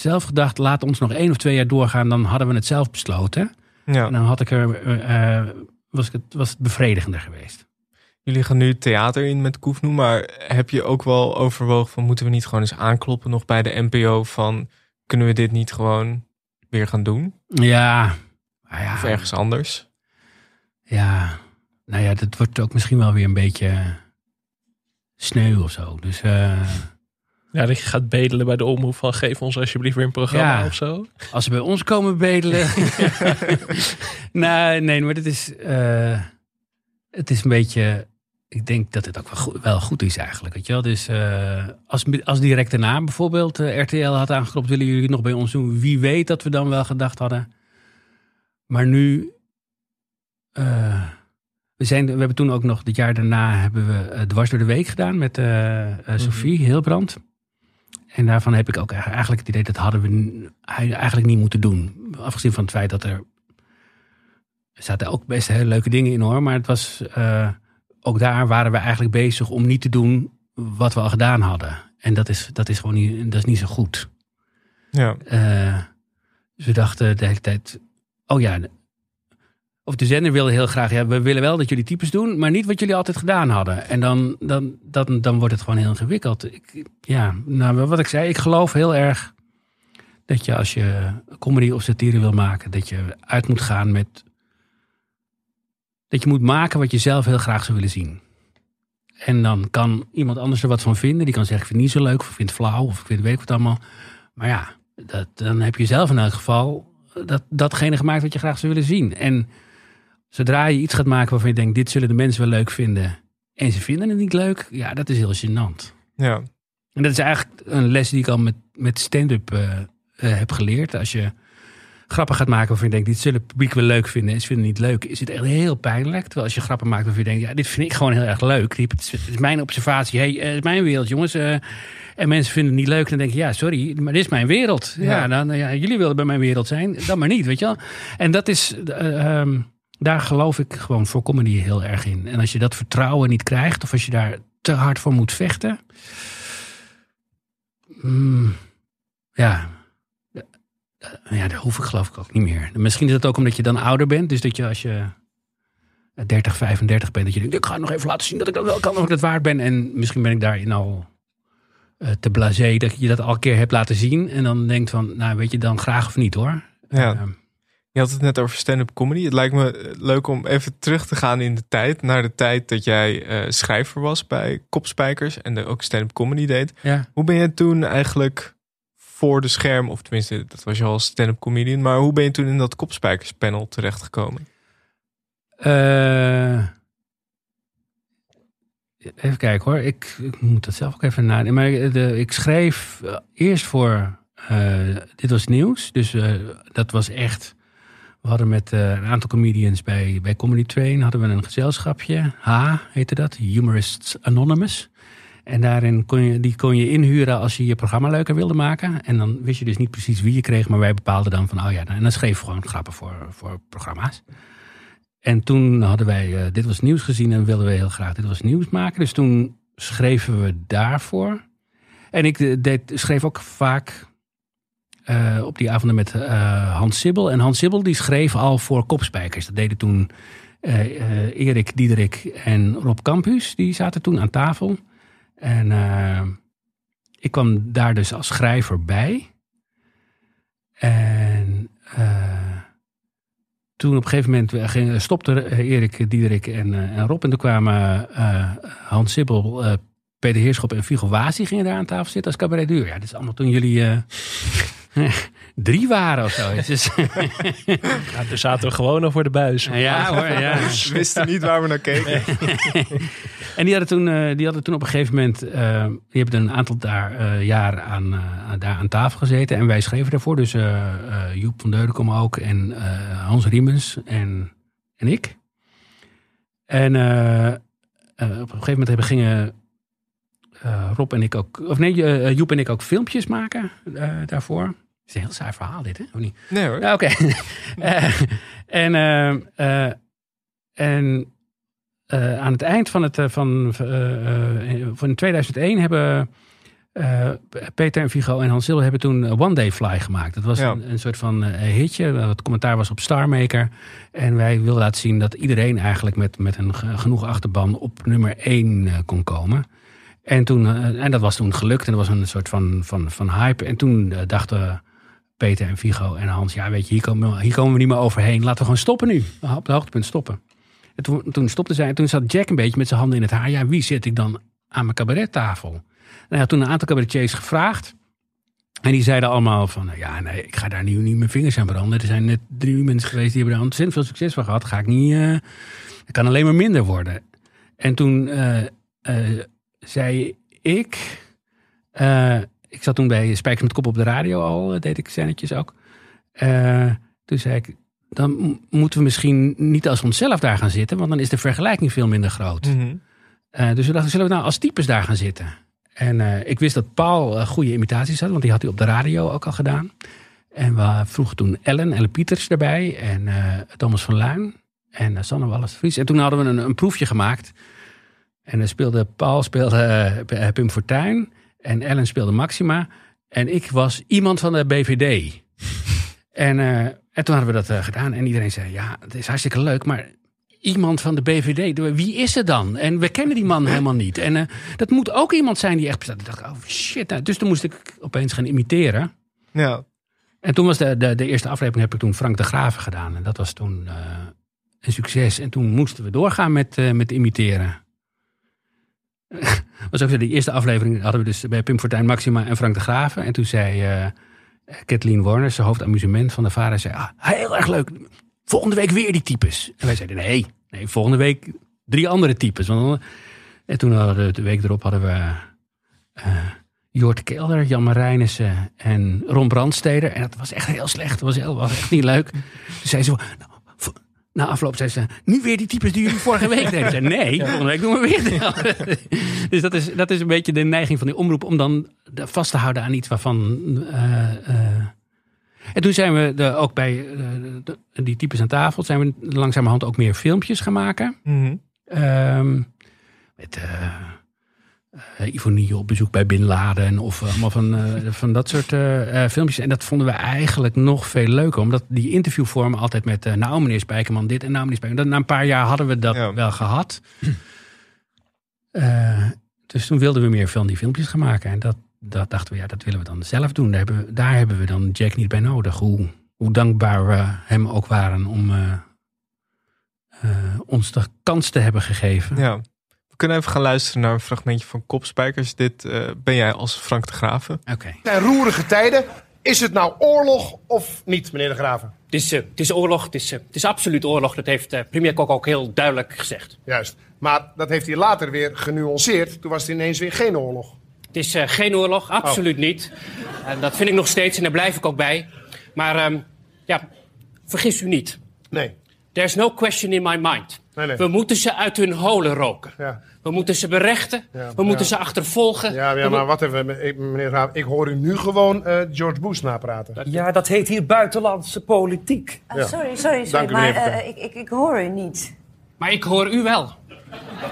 zelf gedacht, laat ons nog één of twee jaar doorgaan. Dan hadden we het zelf besloten. Ja. En dan had ik er, eh, eh, was, ik het, was het bevredigender geweest. Jullie gaan nu theater in met Koefnoe, maar heb je ook wel overwogen van moeten we niet gewoon eens aankloppen nog bij de NPO van kunnen we dit niet gewoon weer gaan doen? Ja, maar ja, Of ergens anders? ja, nou ja, dat wordt ook misschien wel weer een beetje sneu of zo. Dus eh, Ja, dat je gaat bedelen bij de omroep van geef ons alsjeblieft weer een programma Ja. of zo. als ze bij ons komen bedelen. nee, nee, maar het is, eh, het is een beetje. Ik denk dat het ook wel goed, wel goed is eigenlijk. Weet je wel? Dus eh, als, als direct daarna bijvoorbeeld eh, RTL had aangeklopt, willen jullie het nog bij ons doen? Wie weet dat we dan wel gedacht hadden. Maar nu. we, zijn, we hebben toen ook nog, dit jaar daarna, hebben we Dwars door de Week gedaan met Sophie Hilbrand. En daarvan heb ik ook eigenlijk- het idee dat hadden we eigenlijk niet moeten doen. Afgezien van het feit dat er. Er zaten ook best hele leuke dingen in hoor. Maar het was. eh, ook daar waren we eigenlijk bezig om niet te doen wat we al gedaan hadden. En dat is, dat is gewoon niet, dat is niet zo goed. Ja. Eh, dus we dachten de hele tijd. Oh ja. Of de zender wilde heel graag. Ja, we willen wel dat jullie types doen. Maar niet wat jullie altijd gedaan hadden. En dan, dan, dan, dan wordt het gewoon heel ingewikkeld. Ik, ja, nou, wat ik zei. Ik geloof heel erg. Dat je als je comedy of satire wil maken. Dat je uit moet gaan met. Dat je moet maken wat je zelf heel graag zou willen zien. En dan kan iemand anders er wat van vinden. Die kan zeggen, ik vind het niet zo leuk. Of ik vind het flauw. Of ik vind weet ik wat allemaal. Maar ja, dat, dan heb je zelf in elk geval dat, datgene gemaakt wat je graag zou willen zien. En zodra je iets gaat maken waarvan je denkt, dit zullen de mensen wel leuk vinden. En ze vinden het niet leuk, ja, dat is heel gênant. Ja. En dat is eigenlijk een les die ik al met, met stand-up eh, eh, heb geleerd. Als je grappen gaat maken waarvan je denkt, dit zullen het publiek wel leuk vinden. En ze vinden het niet leuk, is het echt heel pijnlijk. Terwijl als je grappen maakt waarvan je denkt, ja, dit vind ik gewoon heel erg leuk. Het is mijn observatie. hey, het is mijn wereld, jongens. eh, en mensen vinden het niet leuk. Dan denk je, ja, sorry, maar dit is mijn wereld. Ja, Ja. dan, ja, jullie willen bij mijn wereld zijn, dan maar niet, weet je wel. En dat is, eh, ehm, daar geloof ik gewoon voor comedy heel erg in. En als je dat vertrouwen niet krijgt, of als je daar te hard voor moet vechten. mm, ja, eh, ja, dat hoef ik geloof ik ook niet meer. Misschien is het ook omdat je dan ouder bent. Dus dat je als je 30, 35 bent, dat je denkt, ik ga nog even laten zien dat ik dat wel kan, of ik dat waard ben. En misschien ben ik daarin al eh, te blasé dat je dat al een keer hebt laten zien. En dan denkt van, nou weet je, dan graag of niet hoor. Ja. Ehm, Je had het net over stand-up comedy. Het lijkt me eh, leuk om even terug te gaan in de tijd. Naar de tijd dat jij eh, schrijver was bij Kopspijkers. En de, ook stand-up comedy deed. ja. Hoe ben je toen eigenlijk voor de scherm... Of tenminste, dat was je al stand-up comedian. Maar hoe ben je toen in dat Kopspijkers panel terechtgekomen? Eh, even kijken hoor. Ik, ik moet dat zelf ook even nadenken. Maar de, ik schreef eerst voor Dit Was Nieuws. Dus dat was echt... We hadden met eh, een aantal comedians bij, bij Comedy Train... hadden we een gezelschapje. H heette dat. Humorists Anonymous. En daarin kon je, die kon je inhuren als je je programma leuker wilde maken. En dan wist je dus niet precies wie je kreeg. Maar wij bepaalden dan van, oh ja, en dan schreef gewoon grappen voor, voor programma's. En toen hadden wij eh, Dit Was Nieuws gezien en wilden we heel graag Dit Was Nieuws maken. Dus toen schreven we daarvoor. En ik eh, schreef ook vaak eh, op die avonden met eh, Hans Sibbel. En Hans Sibbel die schreef al voor Kopspijkers. Dat deden toen eh, Erik, Diederik en Rob Campus. Die zaten toen aan tafel. En ik kwam daar dus als schrijver bij. En toen op een gegeven moment ging- stopte Erik, Diederik en, en Rob. En toen kwamen Hans Sibbel, Peter Heerschop en Viggo Wazi gingen daar aan tafel zitten als cabaretduur. Ja, dit is allemaal toen jullie eh, drie waren of zo. Dus, Ja, toen zaten we gewoon al voor de buis. ja hoor, ja. We wisten niet waar we naar keken. En die hadden toen, eh, die hadden toen op een gegeven moment, eh, die hebben een aantal daar, eh, jaar aan, daar aan tafel gezeten. En wij schreven daarvoor, dus eh, eh, Joep van Deudekom ook en eh, Hans Riemens en, en ik. En eh, eh, op een gegeven moment hebben, gingen eh, Rob en ik ook, of nee, eh, Joep en ik ook filmpjes maken eh, daarvoor. Het is een heel saai verhaal dit, hè? Of niet? Nee hoor. Ja, oké. Eh, en eh, eh, en eh, aan het eind van, het, eh, van, eh, eh, van 2001 hebben eh, Peter en Vigo en Hans Zilber hebben toen eh, One Day Fly gemaakt. Dat was Ja. een, een soort van eh, hitje. Het commentaar was op Star Maker. En wij wilden laten zien dat iedereen eigenlijk met, met een ge- genoeg achterban op nummer 1 kon komen. En, toen, eh, en dat was toen gelukt. En dat was een soort van, van, van hype. En toen eh, dachten Peter en Vigo en Hans... ja, weet je, hier komen, we- hier komen we niet meer overheen. Laten we gewoon stoppen nu. Op de hoogtepunt stoppen. En toen, toen stopte zij. En toen zat Jack een beetje met zijn handen in het haar. Ja, wie zet ik dan aan mijn cabarettafel? Nou ja, toen een aantal cabaretiers gevraagd. En die zeiden allemaal van... ja, nee, ik ga daar nu niet mijn vingers aan branden. Er zijn net drie mensen geweest die hebben daar ontzettend veel succes van gehad. Ga ik niet... eh het kan alleen maar minder worden. En toen zei ik... eh, ik zat toen bij Spijkers met Kop op de radio al. eh, deed ik scènetjes ook. Eh, toen zei ik... Dan moeten we misschien niet als onszelf daar gaan zitten. Want dan is de vergelijking veel minder groot. Eh, dus we dachten, zullen we nou als types daar gaan zitten? En ik wist dat Paul goede imitaties had, want die had hij op de radio ook al gedaan. En we vroegen toen Ellen, Ellen Pieters erbij en Thomas van Luin en Sanne Wallis de Vries. En toen hadden we een, een proefje gemaakt. En dan speelde Paul speelde eh, Pim Fortuyn en Ellen speelde Maxima. En ik was iemand van de BVD. en, eh, en toen hadden we dat eh, gedaan en iedereen zei, ja, het is hartstikke leuk, maar iemand van de BVD. Wie is het dan? En we kennen die man helemaal niet. En dat moet ook iemand zijn die echt bestaat. Ik dacht, oh shit. Nou, dus toen moest ik opeens gaan imiteren. Ja. En toen was de, de, de eerste aflevering heb ik toen Frank de Graven gedaan. En dat was toen een succes. En toen moesten we doorgaan met, met imiteren. Was ook zo, de eerste aflevering hadden we dus bij Pim Fortuyn Maxima en Frank de Graven. En toen zei, eh, Kathleen Warner, zijn hoofdamusement van de vader, zei: ah, heel erg leuk. Volgende week weer die types. En wij zeiden: nee, nee, volgende week drie andere types. Want en toen hadden we de week erop hadden we eh Jort Kelder, Jan Marijnissen en Ron Brandsteder. En dat was echt heel slecht. Dat was, heel, was echt niet leuk. Toen zei ze: na afloop zei ze, nu weer die types die jullie vorige week deden. Ik zei, nee, volgende week doen we weer. dus dat is, dat is een beetje de neiging van die omroep om dan vast te houden aan iets waarvan. eh, eh, en toen zijn we de, ook bij eh, de- die types aan tafel, zijn we langzamerhand ook meer filmpjes gaan maken. Ehm, met eh eh, Ivonie op bezoek bij Bin Laden of eh, allemaal van, eh, van dat soort filmpjes. En dat vonden we eigenlijk nog veel leuker. Omdat die interviewvormen altijd met nou meneer Spijkerman dit en nou meneer Spijkerman. dat- Na een paar jaar hadden we dat Ja. wel gehad. Eh, dus toen wilden we meer van die filmpjes gaan maken. En dat, dat dachten we, ja, dat willen we dan zelf doen. Daar hebben, we- daar hebben we dan Jack niet bij nodig. Hoe, hoe dankbaar we hem ook waren om ons de kans te hebben gegeven. Ja. We kunnen even gaan luisteren naar een fragmentje van Kopspijkers. Dit eh, ben jij als Frank de Graven. Oké. zijn roerige tijden. Is het nou oorlog of niet, meneer de Graven? Het is, eh, het is oorlog, het is, eh, het is absoluut oorlog. Dat heeft premier Kok ook heel duidelijk gezegd. Juist. Maar dat heeft hij later weer genuanceerd. Toen was het ineens weer geen oorlog. Het is eh, geen oorlog, absoluut Oh. niet. En dat vind ik nog steeds en daar blijf ik ook bij. Maar ehm, ja, vergis u niet. Nee. There's no question in my mind. Nee, nee. We moeten ze uit hun holen roken. Ja. We moeten ze berechten. Ja, we moeten ja. ze achtervolgen. Ja, ja maar wat even, meneer Graven. Ik hoor u nu gewoon eh, George Bush napraten. Ja, dat heet hier buitenlandse politiek. Ja. Sorry, sorry, sorry, Dank u, maar eh, ik, ik, ik hoor u niet. Maar ik hoor u wel.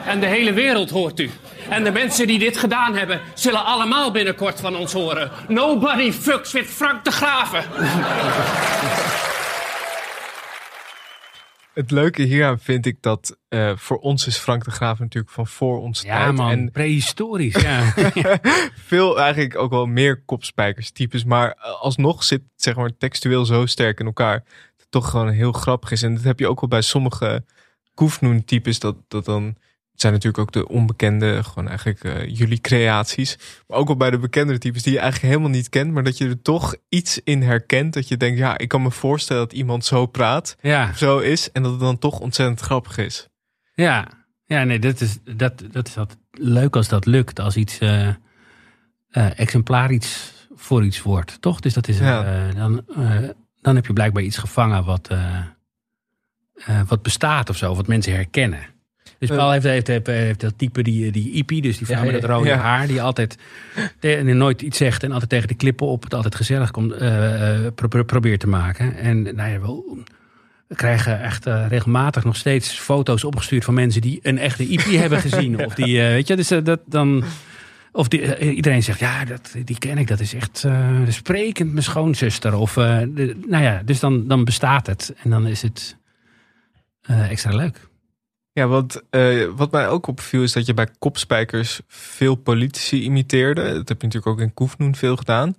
En de hele wereld hoort u. En de mensen die dit gedaan hebben, zullen allemaal binnenkort van ons horen. Nobody fucks with Frank de Graven. Het leuke hieraan vind ik dat eh, voor ons is Frank de Graaf natuurlijk van voor ons Ja, tijd. man, En prehistorisch. Ja. veel eigenlijk ook wel meer kopspijkers types. Maar eh, alsnog zit zeg maar textueel zo sterk in elkaar. Dat het toch gewoon heel grappig is. En dat heb je ook wel bij sommige Koefnoen types. Dat, dat dan het zijn natuurlijk ook de onbekende, gewoon eigenlijk eh, jullie creaties. Maar ook wel bij de bekendere types die je eigenlijk helemaal niet kent. Maar dat je er toch iets in herkent. Dat je denkt, ja, ik kan me voorstellen dat iemand zo praat. Ja. Of zo is. En dat het dan toch ontzettend grappig is. Ja, ja nee, dat is, dat, dat is altijd leuk als dat lukt. Als iets eh eh, exemplaar iets voor iets wordt, toch? Dus dat is, Ja. dan, dan heb je blijkbaar iets gevangen wat, wat bestaat of zo, wat mensen herkennen. Dus Paul heeft, heeft, heeft, heeft dat type, die, die Ipi, dus die vrouw met het rode haar, die altijd nooit iets zegt en altijd tegen de klippen op het altijd gezellig komt, eh, eh, pro- pro- probeert te maken. En nou ja, wel, we krijgen echt eh, regelmatig nog steeds foto's opgestuurd van mensen die een echte IP hebben gezien. Of die, eh, weet je, dus eh, dat dan. Of die, eh, iedereen zegt, ja, dat, die ken ik, dat is echt eh, sprekend mijn schoonzuster. Of, eh, de- nou ja, dus dan, dan bestaat het. En dan is het eh, extra leuk. Ja, want eh, wat mij ook opviel is dat je bij kopspijkers veel politici imiteerde. Dat heb je natuurlijk ook in Koefnoen veel gedaan.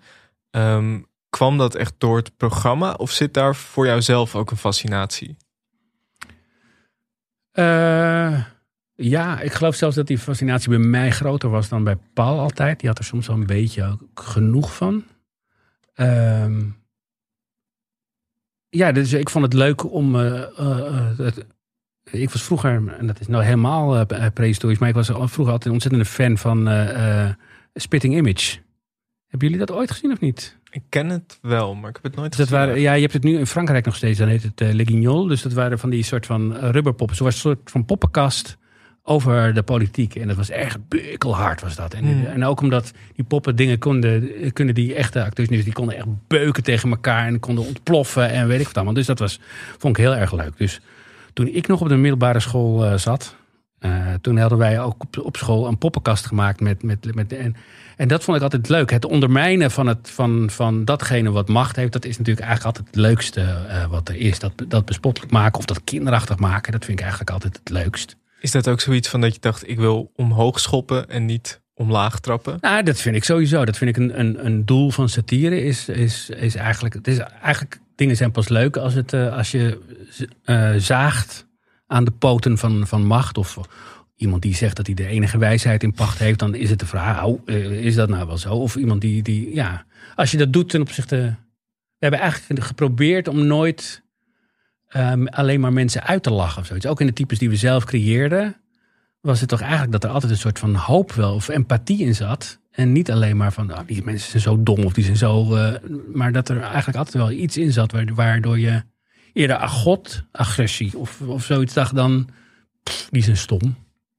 Ehm, kwam dat echt door het programma of zit daar voor jouzelf ook een fascinatie? Eh, ja, ik geloof zelfs dat die fascinatie bij mij groter was dan bij Paul altijd. Die had er soms wel een beetje genoeg van. Ehm, ja, dus ik vond het leuk om. eh, ik was vroeger, en dat is nou helemaal eh, prehistorisch, maar ik was vroeger altijd een ontzettende fan van eh, eh, Spitting Image. Hebben jullie dat ooit gezien of niet? Ik ken het wel, maar ik heb het nooit dat gezien. waren, ja, je hebt het nu in Frankrijk nog steeds, dan heet het eh Le Guignol. Dus dat waren van die soort van eh, rubberpoppen. Zo was een soort van poppenkast over de politiek. En dat was echt beukelhard was dat. En, Hmm. en ook omdat die poppen dingen konden, kunnen die echte acteurs niet. Dus die konden echt beuken tegen elkaar en konden ontploffen en weet ik wat allemaal. Dus dat was, vond ik heel erg leuk. Dus toen ik nog op de middelbare school eh, zat, eh, toen hadden wij ook op, op school een poppenkast gemaakt met. met, met en, en dat vond ik altijd leuk. Het ondermijnen van, het, van, van datgene wat macht heeft, dat is natuurlijk eigenlijk altijd het leukste eh, wat er is. Dat, dat bespottelijk maken of dat kinderachtig maken, dat vind ik eigenlijk altijd het leukst. Is dat ook zoiets van dat je dacht, ik wil omhoog schoppen en niet omlaag trappen? Nou, dat vind ik sowieso. Dat vind ik een, een, een doel van satire. Is, is, is eigenlijk, het is eigenlijk, dingen zijn pas leuk als, het, eh, als je eh, zaagt aan de poten van, van macht. Of iemand die zegt dat hij de enige wijsheid in pacht heeft. Dan is het de vraag, eh, is dat nou wel zo? Of iemand die, die ja, als je dat doet ten opzichte we hebben eigenlijk geprobeerd om nooit ehm, alleen maar mensen uit te lachen of zoiets. Ook in de types die we zelf creëerden, was het toch eigenlijk dat er altijd een soort van hoop wel of empathie in zat. En niet alleen maar van, ah, die mensen zijn zo dom of die zijn zo. eh, maar dat er eigenlijk altijd wel iets in zat wa- waardoor je eerder god, agressie of, of zoiets dacht dan, pff, die zijn stom.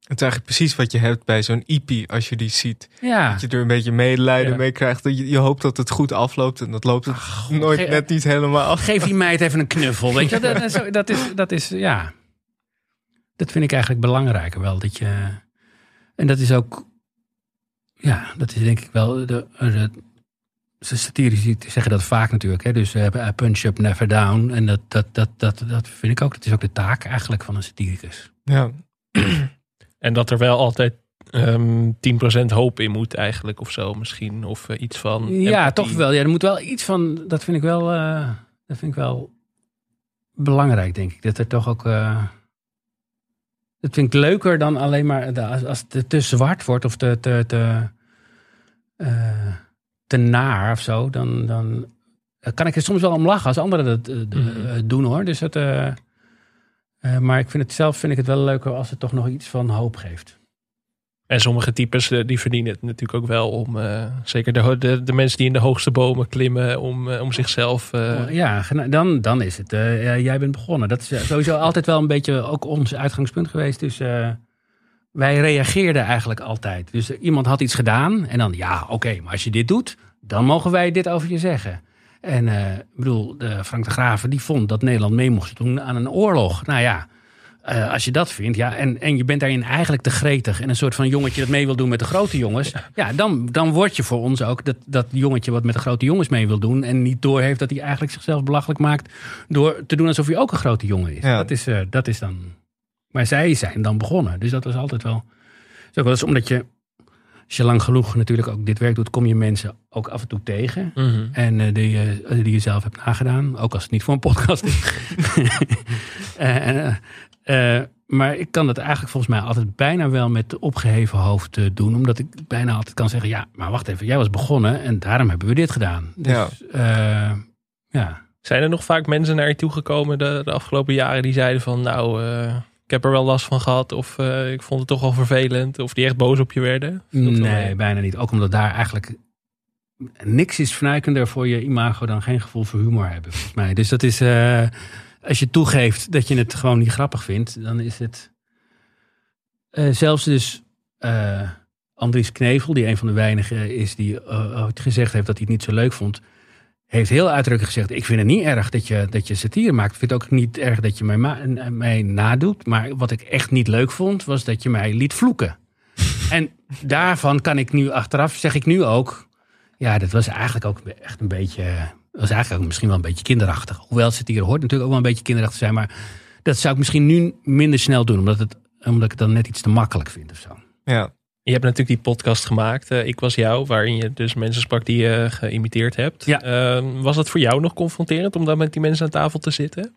Het is eigenlijk precies wat je hebt bij zo'n EP als je die ziet. Ja. Dat je er een beetje medelijden Ja. mee krijgt. Dat je, je hoopt dat het goed afloopt en dat loopt het nooit net niet helemaal af. Geef die meid even een knuffel. Weet je, dat, dat, dat is, dat is, ja. Dat vind ik eigenlijk belangrijker wel. Dat je, en dat is ook, ja, dat is denk ik wel. De, de, de satirici zeggen dat vaak natuurlijk. Hè? Dus uh, punch up, never down. En dat, dat, dat, dat, dat vind ik ook. Dat is ook de taak eigenlijk van een satiricus. Ja. En dat er wel altijd ehm 10% hoop in moet eigenlijk of zo misschien. Of eh, iets van... Ja, empathie. toch wel. Ja, er moet wel iets van. Dat vind ik wel. eh, dat vind ik wel belangrijk, denk ik. Dat er toch ook. eh, dat vind ik leuker dan alleen maar de- als, het te zwart wordt of te, te, te, eh, te naar of zo. Dan, dan kan ik er soms wel om lachen als anderen dat eh, eh, doen hoor. Dus dat, eh, eh, maar ik vind het zelf vind ik het wel leuker als het toch nog iets van hoop geeft. En sommige types eh, die verdienen het natuurlijk ook wel om, eh, zeker de, de, mensen die in de hoogste bomen klimmen, om, eh, om zichzelf. Ja, dan, dan is het. jij bent begonnen. Dat is sowieso altijd wel een beetje ook ons uitgangspunt geweest. Dus wij reageerden eigenlijk altijd. Dus iemand had iets gedaan en dan, ja, oké, maar als je dit doet, dan mogen wij dit over je zeggen. En ik bedoel, de Frank de Graven die vond dat Nederland mee mocht doen aan een oorlog. Nou ja, eh, als je dat vindt, ja, en, en je bent daarin eigenlijk te gretig en een soort van jongetje dat mee wil doen met de grote jongens, ja, dan, dan word je voor ons ook dat, dat jongetje wat met de grote jongens mee wil doen en niet doorheeft dat hij eigenlijk zichzelf belachelijk maakt door te doen alsof hij ook een grote jongen is. Ja. Dat, is eh, dat is dan. Maar zij zijn dan begonnen, dus dat was altijd wel. Ook wel eens omdat je, als je lang genoeg natuurlijk ook dit werk doet, kom je mensen ook af en toe tegen. Mhm. En eh, die, die je zelf hebt nagedaan. Ook als het niet voor een podcast is. Eh, eh, eh, maar ik kan dat eigenlijk volgens mij altijd bijna wel met opgeheven hoofd eh, doen. Omdat ik bijna altijd kan zeggen: ja, maar wacht even, jij was begonnen en daarom hebben we dit gedaan. Dus, Ja. ja. ja. Zijn er nog vaak mensen naar je toegekomen de, de afgelopen jaren die zeiden van nou, eh, ik heb er wel last van gehad of eh, ik vond het toch wel vervelend of die echt boos op je werden? Nee, bijna niet. Ook omdat daar eigenlijk niks is fnuikender voor je imago dan geen gevoel voor humor hebben, volgens mij. Dus dat is, eh, als je toegeeft dat je het gewoon niet grappig vindt, dan is het. eh, zelfs dus eh, Andries Knevel, die een van de weinigen is die ooit gezegd heeft dat hij het niet zo leuk vond, heeft heel uitdrukkelijk gezegd: Ik vind het niet erg dat je, dat je satire maakt. Ik vind het ook niet erg dat je mij, mij nadoet. Maar wat ik echt niet leuk vond, was dat je mij liet vloeken. En daarvan kan ik nu achteraf, zeg ik nu ook. Ja, dat was eigenlijk ook echt een beetje. Dat was eigenlijk ook misschien wel een beetje kinderachtig. Hoewel satire hoort natuurlijk ook wel een beetje kinderachtig te zijn. Maar dat zou ik misschien nu minder snel doen. Omdat, het, omdat ik het dan net iets te makkelijk vind of zo. Ja. Je hebt natuurlijk die podcast gemaakt, eh, Ik Was Jou, waarin je dus mensen sprak die je geïmiteerd hebt. Eh, was dat voor jou nog confronterend om dan met die mensen aan tafel te zitten?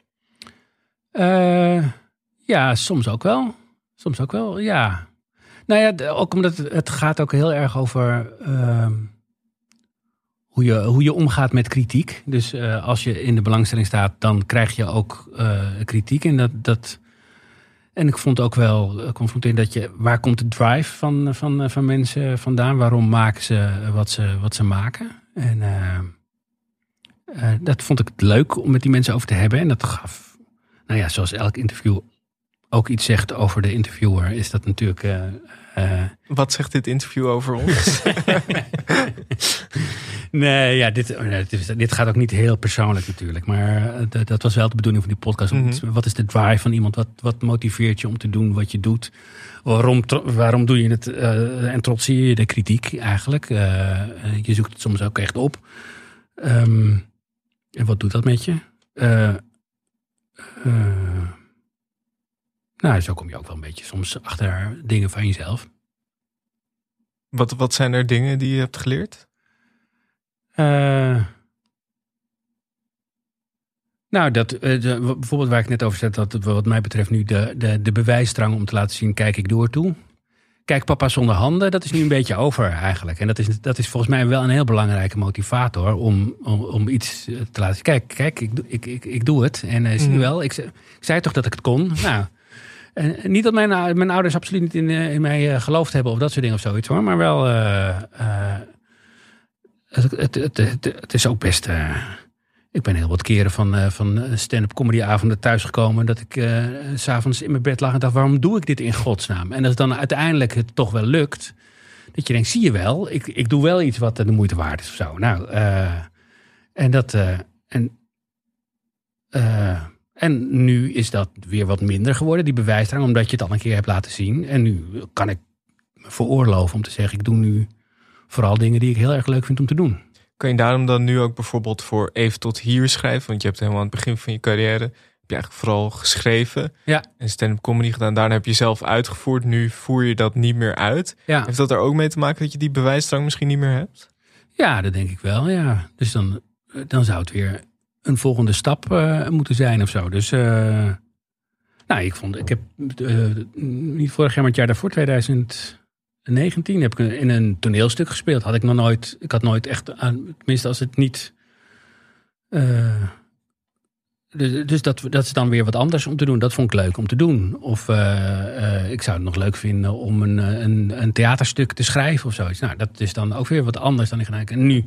Eh, ja, soms ook wel. Soms ook wel, ja. Nou ja, ook omdat het, het gaat ook heel erg over ehm, hoe, je, hoe je omgaat met kritiek. Dus eh, als je in de belangstelling staat, dan krijg je ook eh, kritiek. En, dat, dat, en ik vond ook wel confronterend dat je... Waar komt de drive van, van, van mensen vandaan? Waarom maken ze wat ze, wat ze maken? En eh, dat vond ik leuk om met die mensen over te hebben. En dat gaf nou ja, zoals elk interview ook iets zegt over de interviewer, is dat natuurlijk. Wat zegt dit interview over ons? nee, ja, dit, oh, dit, gaat ook niet heel persoonlijk natuurlijk. Maar eh, dat- dat was wel de bedoeling van die podcast. Mhm. Wat is de drive van iemand? Wat, wat motiveert je om te doen wat je doet? Waarom, waarom doe je het? eh, en trotseer je de kritiek eigenlijk? Eh, je zoekt het soms ook echt op. Ehm, en wat doet dat met je? Nou, zo kom je ook wel een beetje soms achter dingen van jezelf. Wat, wat zijn er dingen die je hebt geleerd? Eh, nou, dat, eh, de- bijvoorbeeld waar ik net over zet, dat wat mij betreft nu de, de, de bewijsdrang om te laten zien, kijk ik door toe. Kijk, Papa zonder handen, dat is nu een beetje over eigenlijk. En dat is, dat is volgens mij wel een heel belangrijke motivator om, om, om iets eh, te laten zien. Kijk, kijk ik, doe- ik, ik, ik doe het. En eh, zie je Mhm. wel, ik, ik zei toch dat ik het kon. Nou, en niet dat mijn, mijn ouders absoluut niet in, in mij geloofd hebben of dat soort dingen of zoiets hoor. Maar wel, het, het, het, is ook best... eh, ik ben heel wat keren van, eh, van eh, stand-up comedyavonden thuisgekomen. Dat ik s s'avonds in mijn bed lag en dacht, waarom doe ik dit in godsnaam? En als het dan uiteindelijk het toch wel lukt. Dat je denkt, zie je wel, ik, ik doe wel iets wat de moeite waard is of zo. Nou, en dat... en, en nu is dat weer wat minder geworden, die bewijsdrang. Omdat je het al een keer hebt laten zien. En nu kan ik me veroorloven om te zeggen, ik doe nu vooral dingen die ik heel erg leuk vind om te doen. Kan je daarom dan nu ook bijvoorbeeld voor even tot hier schrijven? Want je hebt helemaal aan het begin van je carrière heb je eigenlijk vooral geschreven Ja. en stand-up comedy gedaan. Daarna heb je zelf uitgevoerd. Nu voer je dat niet meer uit. Ja. Heeft dat er ook mee te maken dat je die bewijsdrang misschien niet meer hebt? Ja, dat denk ik wel, ja. Dus dan, dan zou het weer een volgende stap eh, moeten zijn of zo. Dus, eh, nou, ik vond, ik heb eh, niet vorig jaar, maar het jaar daarvoor, 2019, heb ik in een toneelstuk gespeeld. Had ik nog nooit, ik had nooit echt, aan, tenminste als het niet... eh, dus dus dat, dat is dan weer wat anders om te doen. Dat vond ik leuk om te doen. Of eh, eh, ik zou het nog leuk vinden om een, een, een theaterstuk te schrijven of zoiets. Nou, dat is dan ook weer wat anders dan ik heb. En nu,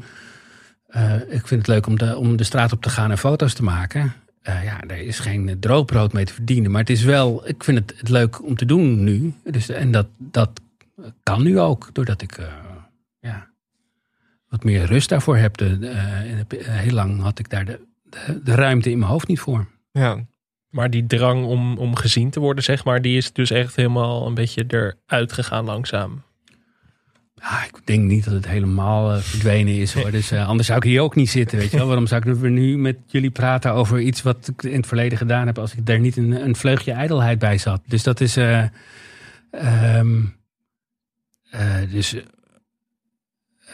ik vind het leuk om de, om de straat op te gaan en foto's te maken. Eh, ja, er is geen droogbrood mee te verdienen. Maar het is wel, ik vind het, het leuk om te doen nu. Dus, en dat, dat kan nu ook, doordat ik eh, ja, wat meer rust daarvoor heb. De, de, eh, eh, heel lang had ik daar de, de, de ruimte in mijn hoofd niet voor. Ja. Maar die drang om, om gezien te worden, zeg maar, die is dus echt helemaal een beetje eruit gegaan langzaam. Ja, ik denk niet dat het helemaal verdwenen is hoor. Dus eh, anders zou ik hier ook niet zitten, weet je wel. Waarom zou ik nu- met jullie praten over iets wat ik in het verleden gedaan heb... als ik daar niet een, een vleugje ijdelheid bij zat. Dus dat is... eh, ehm, eh, dus eh,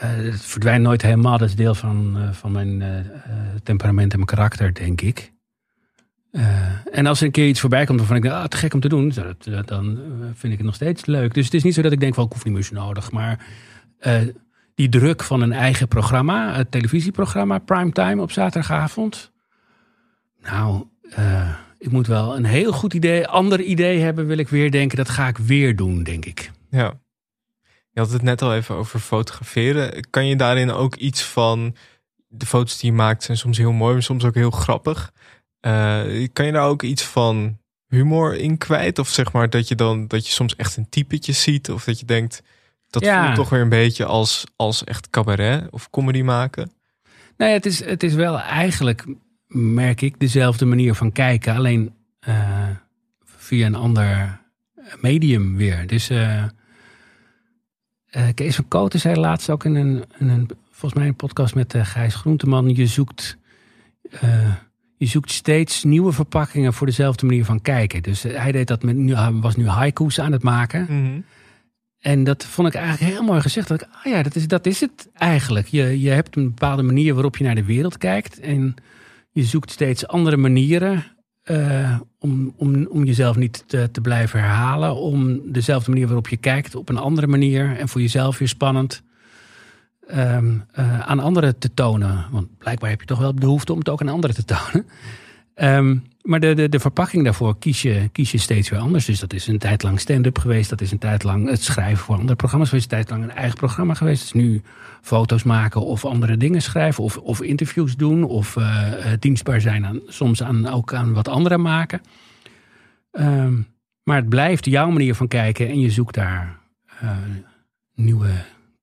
het verdwijnt nooit helemaal. Dat is deel van, eh, van mijn eh, eh, temperament en mijn karakter, denk ik. Eh, en als er een keer iets voorbij komt waarvan ik denk, ah, te gek om te doen, dan eh, vind ik het nog steeds leuk. Dus het is niet zo dat ik denk van, ik hoef niet meer zo nodig. Maar eh, die druk van een eigen programma, het televisieprogramma, primetime op zaterdagavond. Nou, eh, ik moet wel een heel goed idee, ander idee hebben, wil ik weer denken. Dat ga ik weer doen, denk ik. Ja. Je had het net al even over fotograferen. Kan je daarin ook iets van de foto's die je maakt zijn soms heel mooi, maar soms ook heel grappig. Eh, kan je daar ook iets van humor in kwijt? Of zeg maar dat je dan dat je soms echt een typetje ziet, of dat je denkt dat Ja. voelt toch weer een beetje als, als echt cabaret of comedy maken. Nee, het is, het is wel eigenlijk, merk ik, dezelfde manier van kijken. Alleen eh, via een ander medium weer. Dus eh eh, Kees van Koten zei laatst ook in een, in een volgens mij een podcast met eh, Gijs Groenteman. Je zoekt, eh, je zoekt steeds nieuwe verpakkingen voor dezelfde manier van kijken. Dus hij deed dat met, nu, was nu haiku's aan het maken. En dat vond ik eigenlijk heel mooi gezegd. Dat ik, ah ja, dat is, dat is het eigenlijk. Je, je hebt een bepaalde manier waarop je naar de wereld kijkt. En je zoekt steeds andere manieren eh, om, om, om jezelf niet te, te blijven herhalen. Om dezelfde manier waarop je kijkt op een andere manier. En voor jezelf weer spannend ehm, eh, aan anderen te tonen. Want blijkbaar heb je toch wel behoefte om het ook aan anderen te tonen. Ehm, maar de, de, verpakking daarvoor kies je, kies je steeds weer anders. Dus dat is een tijd lang stand-up geweest. Dat is een tijd lang het schrijven voor andere programma's geweest. Een tijd lang een eigen programma geweest. Is nu foto's maken of andere dingen schrijven. Of, of interviews doen. Of eh, eh, dienstbaar zijn aan, soms aan, ook aan wat anderen maken. Ehm, maar het blijft jouw manier van kijken. En je zoekt daar eh, nieuwe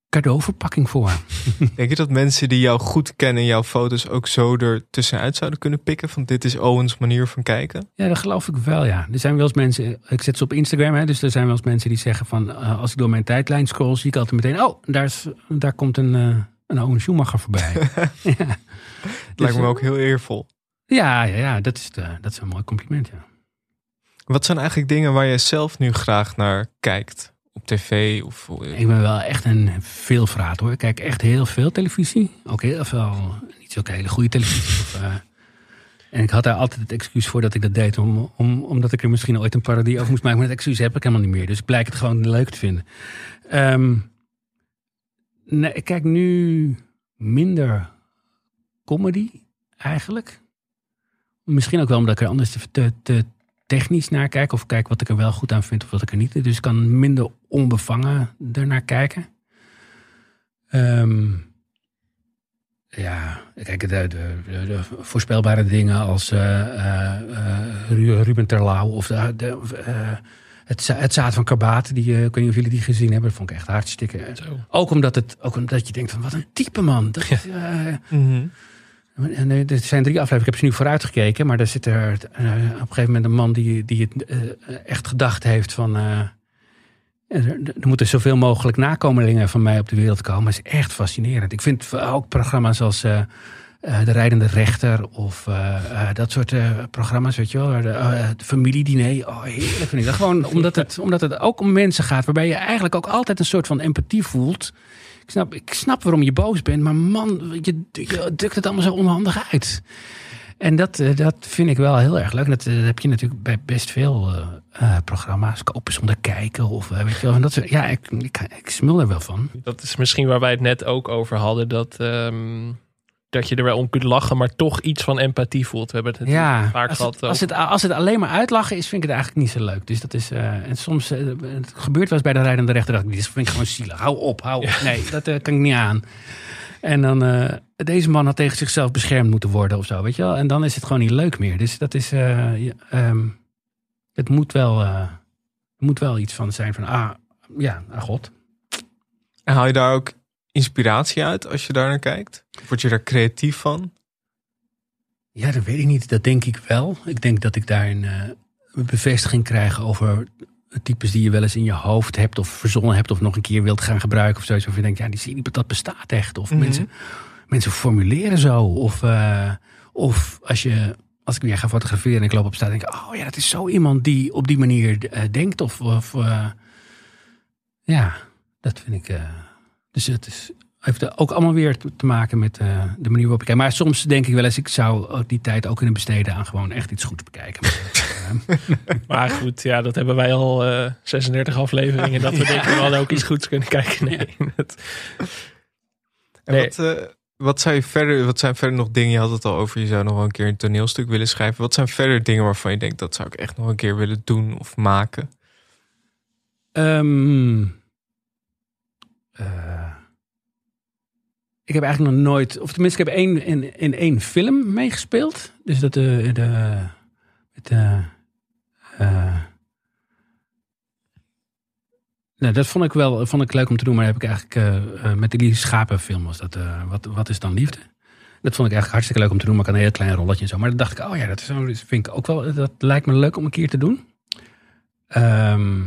cadeauverpakking voor. Denk je dat mensen die jou goed kennen, jouw foto's ook zo er tussenuit zouden kunnen pikken? Van dit is Owens manier van kijken? Ja, dat geloof ik wel, ja. Er zijn wel eens mensen, ik zet ze op Instagram, hè, dus er zijn wel eens mensen die zeggen van, eh, als ik door mijn tijdlijn scroll, zie ik altijd meteen, oh, daar, is, daar komt een, eh een Owen Schumacher voorbij. ja. Het lijkt me ook heel eervol. Ja, ja, ja dat, is de, dat is een mooi compliment, ja. Wat zijn eigenlijk dingen waar je zelf nu graag naar kijkt? Op tv of... Ik ben wel echt een veelvraat hoor. Ik kijk echt heel veel televisie. Ook heel veel, niet zulke hele goede televisie. Eh, En ik had daar altijd het excuus voor dat ik dat deed. Om, om, omdat ik er misschien ooit een parodie over moest maken. Maar dat excuus heb ik helemaal niet meer. Dus ik blijk het gewoon leuk te vinden. Ehm, nee, ik kijk nu minder comedy eigenlijk. Misschien ook wel omdat ik er anders te technisch naar kijk. Of kijk wat ik er wel goed aan vind of wat ik er niet. Dus ik kan minder onbevangen ernaar kijken. Ehm, ja, kijk, de, de, de, de voorspelbare dingen als eh, eh, eh, Ru- Ruben Terlouw of de, de, het, het zaad van Karbaat. Die, ik weet niet of jullie die gezien hebben. Dat vond ik echt hartstikke. Ook omdat, het, ook omdat je denkt van wat een type man. Dat, eh, en, er zijn drie afleveringen, ik heb ze nu vooruit gekeken, maar daar zit er op een gegeven moment een man die, die het echt gedacht heeft van. Er, er moeten zoveel mogelijk nakomelingen van mij op de wereld komen. Dat is echt fascinerend. Ik vind ook programma's als eh, eh, De Rijdende Rechter of eh, dat soort programma's, weet je wel. De, de familiediner, oh heerlijk vind ik dat. Gewoon omdat het, omdat het ook om mensen gaat, waarbij je eigenlijk ook altijd een soort van empathie voelt. Ik snap, ik snap waarom je boos bent, maar man, je, je drukt het allemaal zo onhandig uit. En dat, eh, dat vind ik wel heel erg leuk. Dat, eh, dat heb je natuurlijk bij best veel eh, programma's. Kopen zonder kijken. Of, eh, weet je wel. En dat, soort- ja, ik, ik, ik smul er wel van. Dat is misschien waar wij het net ook over hadden. Dat, ehm, dat je er wel om kunt lachen, maar toch iets van empathie voelt. We hebben het Ja, vaak als gehad. het, als, het, als het alleen maar uitlachen is, vind ik het eigenlijk niet zo leuk. Dus dat is, en soms, het gebeurt wel eens bij de rijdende rechter, dat ik, dit vind ik gewoon zielig. Hou op, hou op. Nee, dat kan ik niet aan. En dan, eh, deze man had tegen zichzelf beschermd moeten worden of zo, weet je wel. En dan is het gewoon niet leuk meer. Dus dat is, eh, ja, ehm, het moet wel, eh, moet wel iets van zijn van, ah, ja, ah god. En haal je daar ook inspiratie uit als je daar naar kijkt? Word je daar creatief van? Ja, dat weet ik niet. Dat denk ik wel. Ik denk dat ik daar een, een bevestiging krijg over types die je wel eens in je hoofd hebt of verzonnen hebt of nog een keer wilt gaan gebruiken of zoiets. Of je denkt, ja, die serie, dat bestaat echt. Of Mhm. mensen, mensen formuleren zo. Of, eh, of als je, als ik weer ga fotograferen en ik loop op straat, denk ik, oh ja, dat is zo iemand die op die manier eh, denkt. Of, of eh, ja, dat vind ik. dus het is, heeft ook allemaal weer te maken met eh, de manier waarop ik kijk. Maar soms denk ik wel eens, ik zou die tijd ook kunnen besteden aan gewoon echt iets goeds bekijken. Maar goed, ja, dat hebben wij al eh 36 afleveringen. Dat we Ja. denken, we hadden ook iets goeds kunnen kijken. Nee, dat- En Nee. wat, eh, wat, je verder, wat zijn verder nog dingen? Je had het al over, je zou nog wel een keer een toneelstuk willen schrijven. Wat zijn verder dingen waarvan je denkt, dat zou ik echt nog een keer willen doen of maken? Ehm, eh, ik heb eigenlijk nog nooit, of tenminste, ik heb één, in, in één film meegespeeld. Dus dat de. de met, eh, eh, nou, dat vond ik wel vond ik leuk om te doen, maar heb ik eigenlijk eh, eh, met die schapenfilm was dat. eh, wat, wat is dan liefde? Dat vond ik eigenlijk hartstikke leuk om te doen, maar ik had een heel klein rolletje en zo. Maar dan dacht ik, oh ja, dat, is, vind ik ook wel. Dat lijkt me leuk om een keer te doen. Ehm,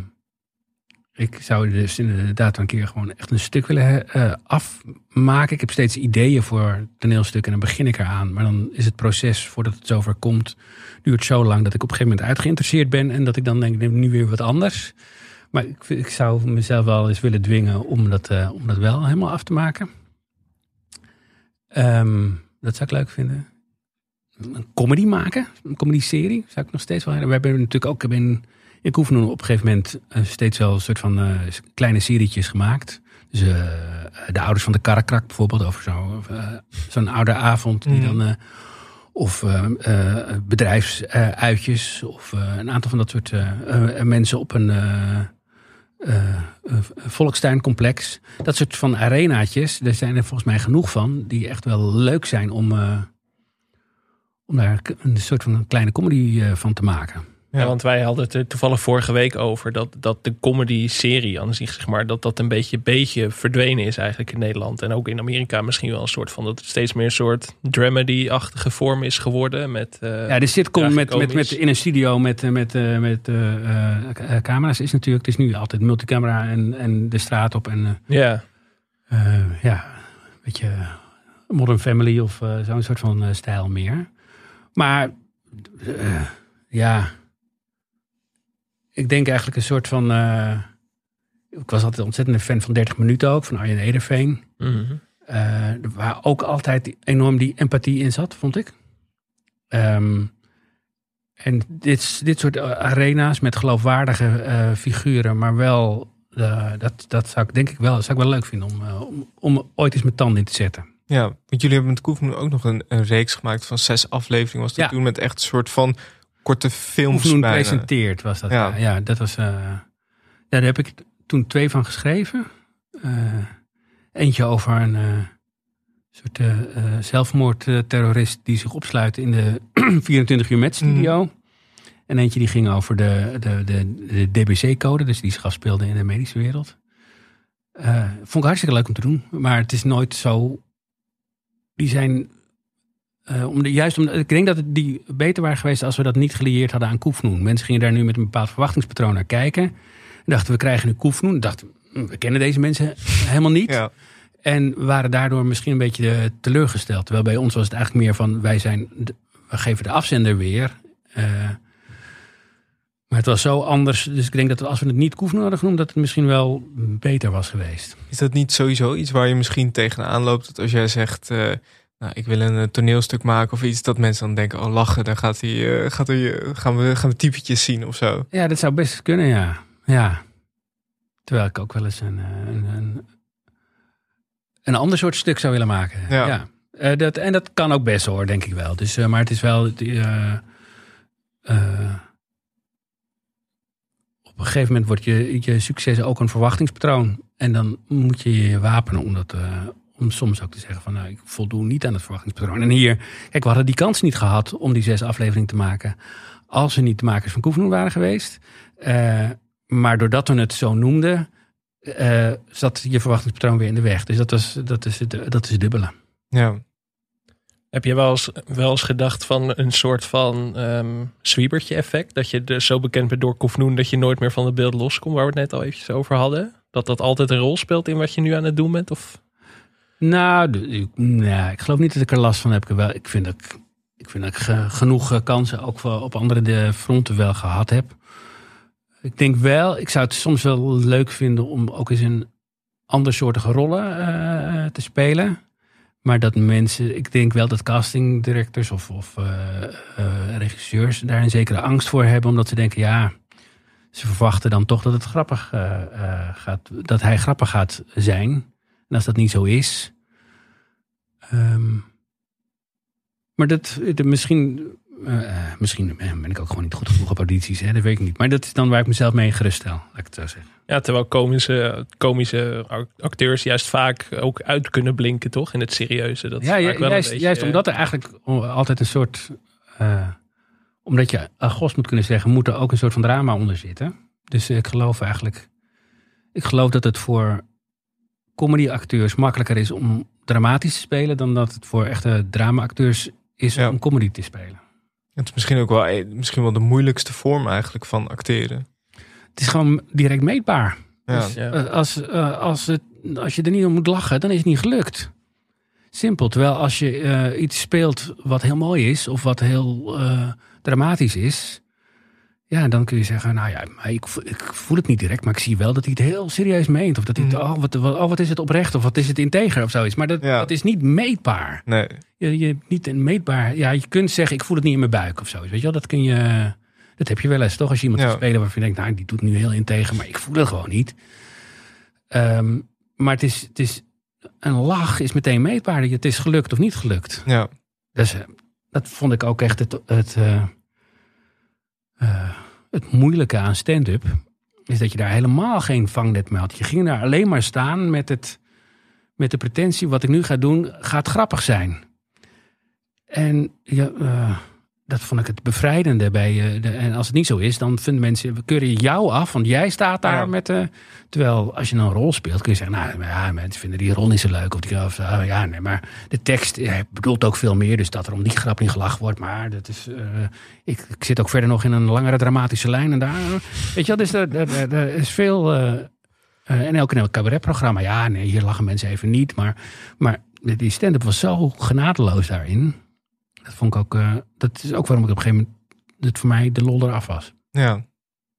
ik zou dus inderdaad een keer gewoon echt een stuk willen eh, afmaken. Ik heb steeds ideeën voor toneelstukken en dan begin ik eraan. Maar dan is het proces voordat het zover komt, duurt zo lang dat ik op een gegeven moment uitgeïnteresseerd ben. En dat ik dan denk, nu weer wat anders. Maar ik, ik zou mezelf wel eens willen dwingen om dat, eh, om dat wel helemaal af te maken. Ehm, dat zou ik leuk vinden. Een comedy maken, een comedy-serie, zou ik nog steeds wel. We hebben natuurlijk ook in, in Koefenoen op een gegeven moment eh, steeds wel een soort van eh, kleine serietjes gemaakt. Dus eh, de ouders van de Karrekrak bijvoorbeeld, over zo, zo'n oude avond die Mhm. dan. of bedrijfsuitjes, of een aantal van dat soort mensen op een volkstuincomplex. Dat soort van arenaatjes, daar zijn er volgens mij genoeg van, die echt wel leuk zijn om, om daar een soort van een kleine comedy van te maken. Ja. want wij hadden het er toevallig vorige week over dat, dat de comedy-serie aan zich, zeg maar, dat dat een beetje, beetje verdwenen is eigenlijk in Nederland. En ook in Amerika misschien wel een soort van, dat het steeds meer een soort dramedy-achtige vorm is geworden. Met, eh, Ja, de sitcom met, met, met, in een studio met, eh, met, eh, met camera's is natuurlijk... Het is nu altijd multicamera en, en de straat op. En, Ja. ja, een beetje Modern Family of zo'n soort van stijl meer. Maar ja, ik denk eigenlijk een soort van... eh, ik was altijd ontzettend een fan van 30 minuten ook, van Arjen Ederveen. Mhm. Eh, waar ook altijd enorm die empathie in zat, vond ik. Ehm, en dit, dit soort arena's met geloofwaardige eh, figuren, maar wel, eh, dat, dat zou ik denk ik wel, zou ik wel leuk vinden om, eh, om, om ooit eens mijn tanden in te zetten. Ja, want jullie hebben met Koefnoen ook nog een, een reeks gemaakt van zes afleveringen. Was dat Ja. toen met echt een soort van korte films bijna. presenteert was dat. Ja, Ja. dat was. eh, ja, daar heb ik toen twee van geschreven. Eh, eentje over een eh, soort zelfmoordterrorist die zich opsluit in de 24 uur met studio. En eentje die ging over de, de, de, de DBC-code, dus die zich afspeelde in de medische wereld. Vond ik hartstikke leuk om te doen, maar het is nooit zo. Die zijn eh, om de, juist om, ik denk dat het die beter waren geweest als we dat niet gelieerd hadden aan Koefnoen. Mensen gingen daar nu met een bepaald verwachtingspatroon naar kijken. En dachten, we krijgen nu Koefnoen. En dachten, hm, we kennen deze mensen helemaal niet. En waren daardoor misschien een beetje eh, teleurgesteld. Terwijl bij ons was het eigenlijk meer van, wij zijn, we geven de afzender weer. Eh, maar het was zo anders. Dus ik denk dat als we het niet Koefnoen hadden genoemd, dat het misschien wel beter was geweest. Is dat niet sowieso iets waar je misschien tegenaan loopt? Dat als jij zegt, nou, ik wil een eh, toneelstuk maken of iets, dat mensen dan denken, oh lachen, dan gaat hij, eh, gaat hij, eh, gaan, we, gaan we typetjes zien of zo. Ja, dat zou best kunnen, ja. ja. Terwijl ik ook wel eens een, een, een, een ander soort stuk zou willen maken. Ja. Dat, en dat kan ook best hoor, denk ik wel. Dus, maar het is wel... op een gegeven moment wordt je, je succes ook een verwachtingspatroon. En dan moet je je wapenen om dat... om soms ook te zeggen van, nou, ik voldoe niet aan het verwachtingspatroon. En hier, kijk, we hadden die kans niet gehad om die zes afleveringen te maken. Als we niet de makers van Koefnoen waren geweest. Eh, maar doordat we het zo noemden, eh, zat je verwachtingspatroon weer in de weg. Dus dat, was, dat, is, het, dat is dubbele. Ja. Heb je wel eens, wel eens gedacht van een soort van ehm zwiebertje effect? Dat je dus zo bekend bent door Koefnoen dat je nooit meer van het beeld loskomt, waar we het net al eventjes over hadden? Dat dat altijd een rol speelt in wat je nu aan het doen bent? Of? Nou, de- ik, geloof niet dat ik er last van heb. Ik, vind dat ik, vind dat ik ge- genoeg eh, kansen ook op andere de fronten wel gehad heb. Ik denk wel, ik zou het soms wel leuk vinden om ook eens in andersoortige rollen eh, te spelen. Maar dat mensen, ik denk wel dat castingdirectors of, of eh, eh, regisseurs daar een zekere angst voor hebben. Omdat ze denken, ja, ze verwachten dan toch dat het grappig eh, eh, gaat, dat hij grappig gaat zijn. En als dat niet zo is. ehm, maar dat, dat misschien, eh, misschien eh, ben ik ook gewoon niet goed genoeg op audities, hè, dat weet ik niet. Maar dat is dan waar ik mezelf mee geruststel, laat ik het zo zeggen. Ja, terwijl komische, komische acteurs juist vaak ook uit kunnen blinken, toch? In het serieuze. Dat ja, ju- wel juist, beetje, juist eh, omdat er eigenlijk altijd een soort. omdat je agos moet kunnen zeggen, moet er ook een soort van drama onder zitten. Dus ik geloof eigenlijk. Ik geloof dat het voor comedyacteurs makkelijker is om dramatisch te spelen. dan dat het voor echte dramaacteurs is om comedy te spelen. Het is misschien ook wel, eh, misschien wel de moeilijkste vorm eigenlijk van acteren. Het is gewoon direct meetbaar. Ja. Dus, Ja. eh, als, eh, als, het, als je er niet om moet lachen, dan is het niet gelukt. Simpel. Terwijl als je eh, iets speelt wat heel mooi is of wat heel eh, dramatisch is, ja, dan kun je zeggen, nou ja, ik, ik voel het niet direct, maar ik zie wel dat hij het heel serieus meent. Of dat hij, het, oh, wat, wat, oh, wat is het oprecht of wat is het integer of zoiets. Maar dat, dat is niet meetbaar. Nee. Je, je niet een meetbaar. Ja, je kunt zeggen, ik voel het niet in mijn buik of zo. Weet je wel, dat kun je. Dat heb je wel eens, toch? Als je iemand Ja. gaat spelen waarvan je denkt, nou, die doet nu heel integer, maar ik voel het gewoon niet. Ehm, maar het is, het is. Een lach is meteen meetbaar. Het is gelukt of niet gelukt. Ja. Dus eh, dat vond ik ook echt het. het eh, eh, het moeilijke aan stand-up is dat je daar helemaal geen vangnet mee had. Je ging daar alleen maar staan met, het, met de pretentie: wat ik nu ga doen, gaat grappig zijn. En ja, eh, dat vond ik het bevrijdende bij. eh, de, en als het niet zo is, dan vinden mensen, we keuren jou af, want jij staat daar met. eh terwijl als je een rol speelt, kun je zeggen: Nou, ja, mensen vinden die rol niet zo leuk. Of, die, of eh, ja, nee, maar de tekst eh, bedoelt ook veel meer. Dus dat er om die grap niet gelachen wordt. Maar dat is. ik, ik zit ook verder nog in een langere dramatische lijn. En daar. Weet je dus er, er, er- is veel. en in een cabaretprogramma. Ja, nee, hier lachen mensen even niet. Maar, maar die stand-up was zo genadeloos daarin. Dat vond ik ook. eh, dat is ook waarom ik op een gegeven moment. Het voor mij de lol eraf was. Ja.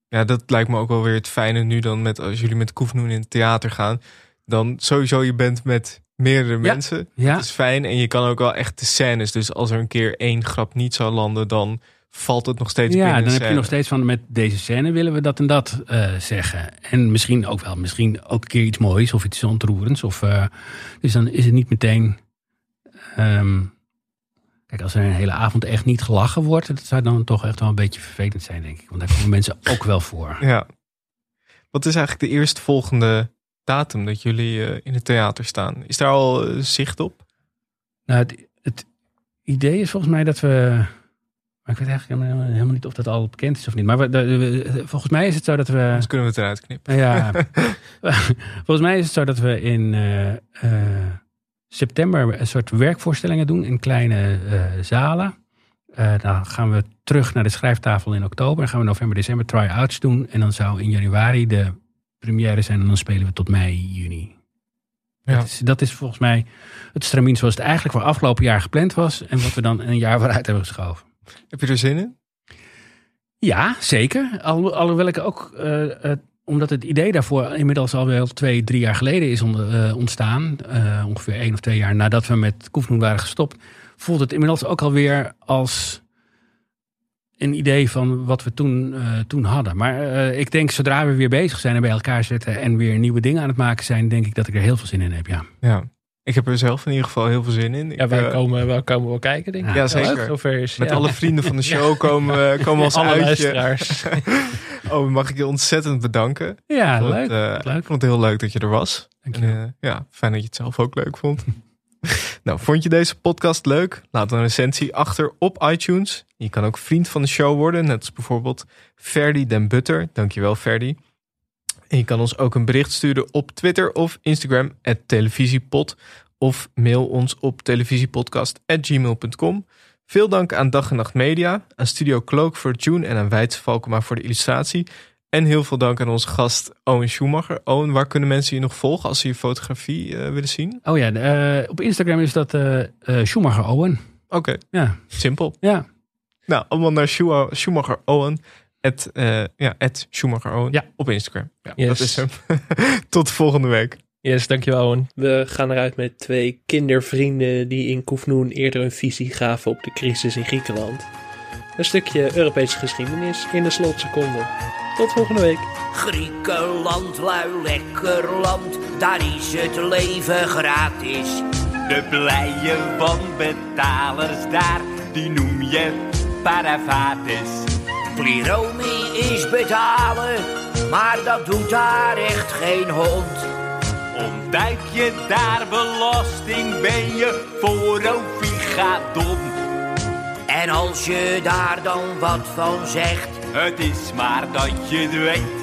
ja, dat lijkt me ook wel weer het fijne nu dan met als jullie met Koefnoen in het theater gaan. dan sowieso je bent met meerdere Ja. mensen. Ja. Het is fijn en je kan ook wel echt de scènes. Dus als er een keer één grap niet zou landen, dan valt het nog steeds Ja, binnen dan heb je nog steeds van met deze scène willen we dat en dat eh, zeggen. En misschien ook wel, misschien ook een keer iets moois of iets ontroerends. Of, eh, dus dan is het niet meteen. ehm, kijk, als er een hele avond echt niet gelachen wordt, dat zou dan toch echt wel een beetje vervelend zijn, denk ik. Want daar komen mensen ook wel voor. Ja. Wat is eigenlijk de eerstvolgende datum dat jullie eh, in het theater staan? Is daar al eh, zicht op? Nou, het, het idee is volgens mij dat we. Maar ik weet eigenlijk helemaal, niet of dat al bekend is of niet. Maar we, de- we- volgens mij is het zo dat we. Anders kunnen we het eruit knippen. Ja. volgens mij is het zo dat we in eh, september een soort werkvoorstellingen doen in kleine eh, zalen. Eh, dan gaan we terug naar de schrijftafel in oktober. Dan gaan we november, december try-outs doen. En dan zou in januari de première zijn. En dan spelen we tot mei, juni. Ja. Dat, is, dat is volgens mij het stramien zoals het eigenlijk voor afgelopen jaar gepland was. En wat we dan een jaar vooruit hebben geschoven. Heb je er zin in? Ja, zeker. Al, alhoewel ik ook, eh, eh, omdat het idee daarvoor inmiddels al wel twee, drie jaar geleden is eh, ontstaan. eh, ongeveer één of twee jaar nadat we met Koefnoen waren gestopt. Voelt het inmiddels ook alweer als een idee van wat we toen, eh, toen hadden. Maar ik denk zodra we weer bezig zijn en bij elkaar zitten en weer nieuwe dingen aan het maken zijn, denk ik dat ik er heel veel zin in heb. Ja. Ja. Ik heb er zelf in ieder geval heel veel zin in. Ja, Ik, wij, eh, komen, wij komen wel kijken, denk ik. Ja, zeker. zover is. Met Ja. alle vrienden van de show komen, komen we als Alle uitje. luisteraars. oh, mag ik je ontzettend bedanken. Ja, vond leuk, Het, eh, leuk. Ik vond het heel leuk dat je er was. Dank En, eh, ja, fijn dat je het zelf ook leuk vond. nou, vond je deze podcast leuk? Laat een recensie achter op iTunes. Je kan ook vriend van de show worden, net als bijvoorbeeld Ferdy den Butter. Dankjewel Ferdy. En je kan ons ook een bericht sturen op Twitter of Instagram, televisiepod. Of mail ons op televisiepodcast.gmail.com. Veel dank aan Dag en Nacht Media, aan Studio Cloak voor tune en aan Weidse Valkema voor de illustratie. En heel veel dank aan onze gast Owen Schumacher. Owen, waar kunnen mensen je nog volgen als ze je fotografie eh, willen zien? Oh ja, eh, op Instagram is dat eh Schumacher Owen. Oké, Ja. simpel. Ja. Nou, allemaal naar Schumacher Owen. Het, eh, ja, het Schumacher Owen Ja. op Instagram. Ja, Yes. Dat is hem. Tot volgende week. Yes, dankjewel Owen. We gaan eruit met twee kindervrienden die in Koefnoen eerder een visie gaven op de crisis in Griekenland. Een stukje Europese geschiedenis in de slotseconde. Tot volgende week. Griekenland, lui lekker land, daar is het leven gratis. De blije wanbetalers daar, die noem je paravates. Pliromi is betalen, maar dat doet daar echt geen hond. Ontduik je daar belasting, ben je voor Ovigadon. En als je daar dan wat van zegt, Het is maar dat je het weet,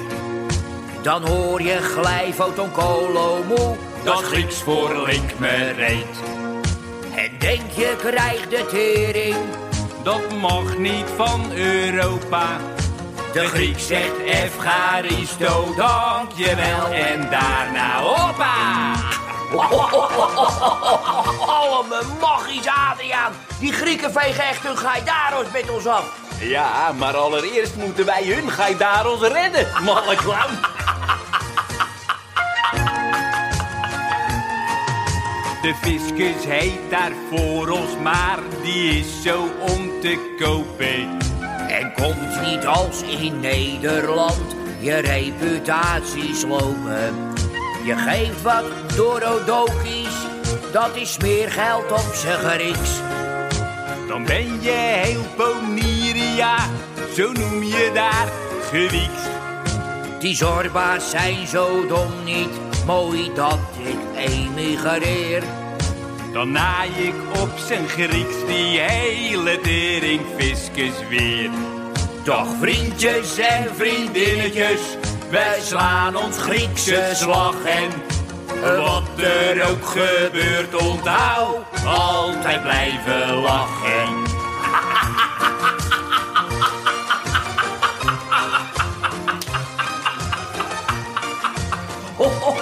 dan hoor je glijfoton kolomoe. dat Grieks voor link me reed. En denk je krijgt de tering, Dat mag niet van Europa. de Griek zegt Efcharisto, dankjewel en daarna hoppa! Oh, mijn magisch Adriaan. Die Grieken vegen echt hun gaidaros met ons af. Ja, maar allereerst moeten wij hun Gaidaros redden, malle clown. De fiscus heet daar voor ons, maar die is zo om te kopen. En komt niet als in Nederland je reputatie slopen. Je geeft wat dorodokies, dat is meer geld op z'n Grieks. Dan ben je heel Pomiria, zo noem je daar Grieks. Die zorba's zijn zo dom niet, mooi dat ik emigreer. Dan naai ik op zijn Grieks die hele teringviskus weer. Toch vriendjes en vriendinnetjes, wij slaan ons Griekse slag en... Wat er ook gebeurt, onthoud, altijd blijven lachen.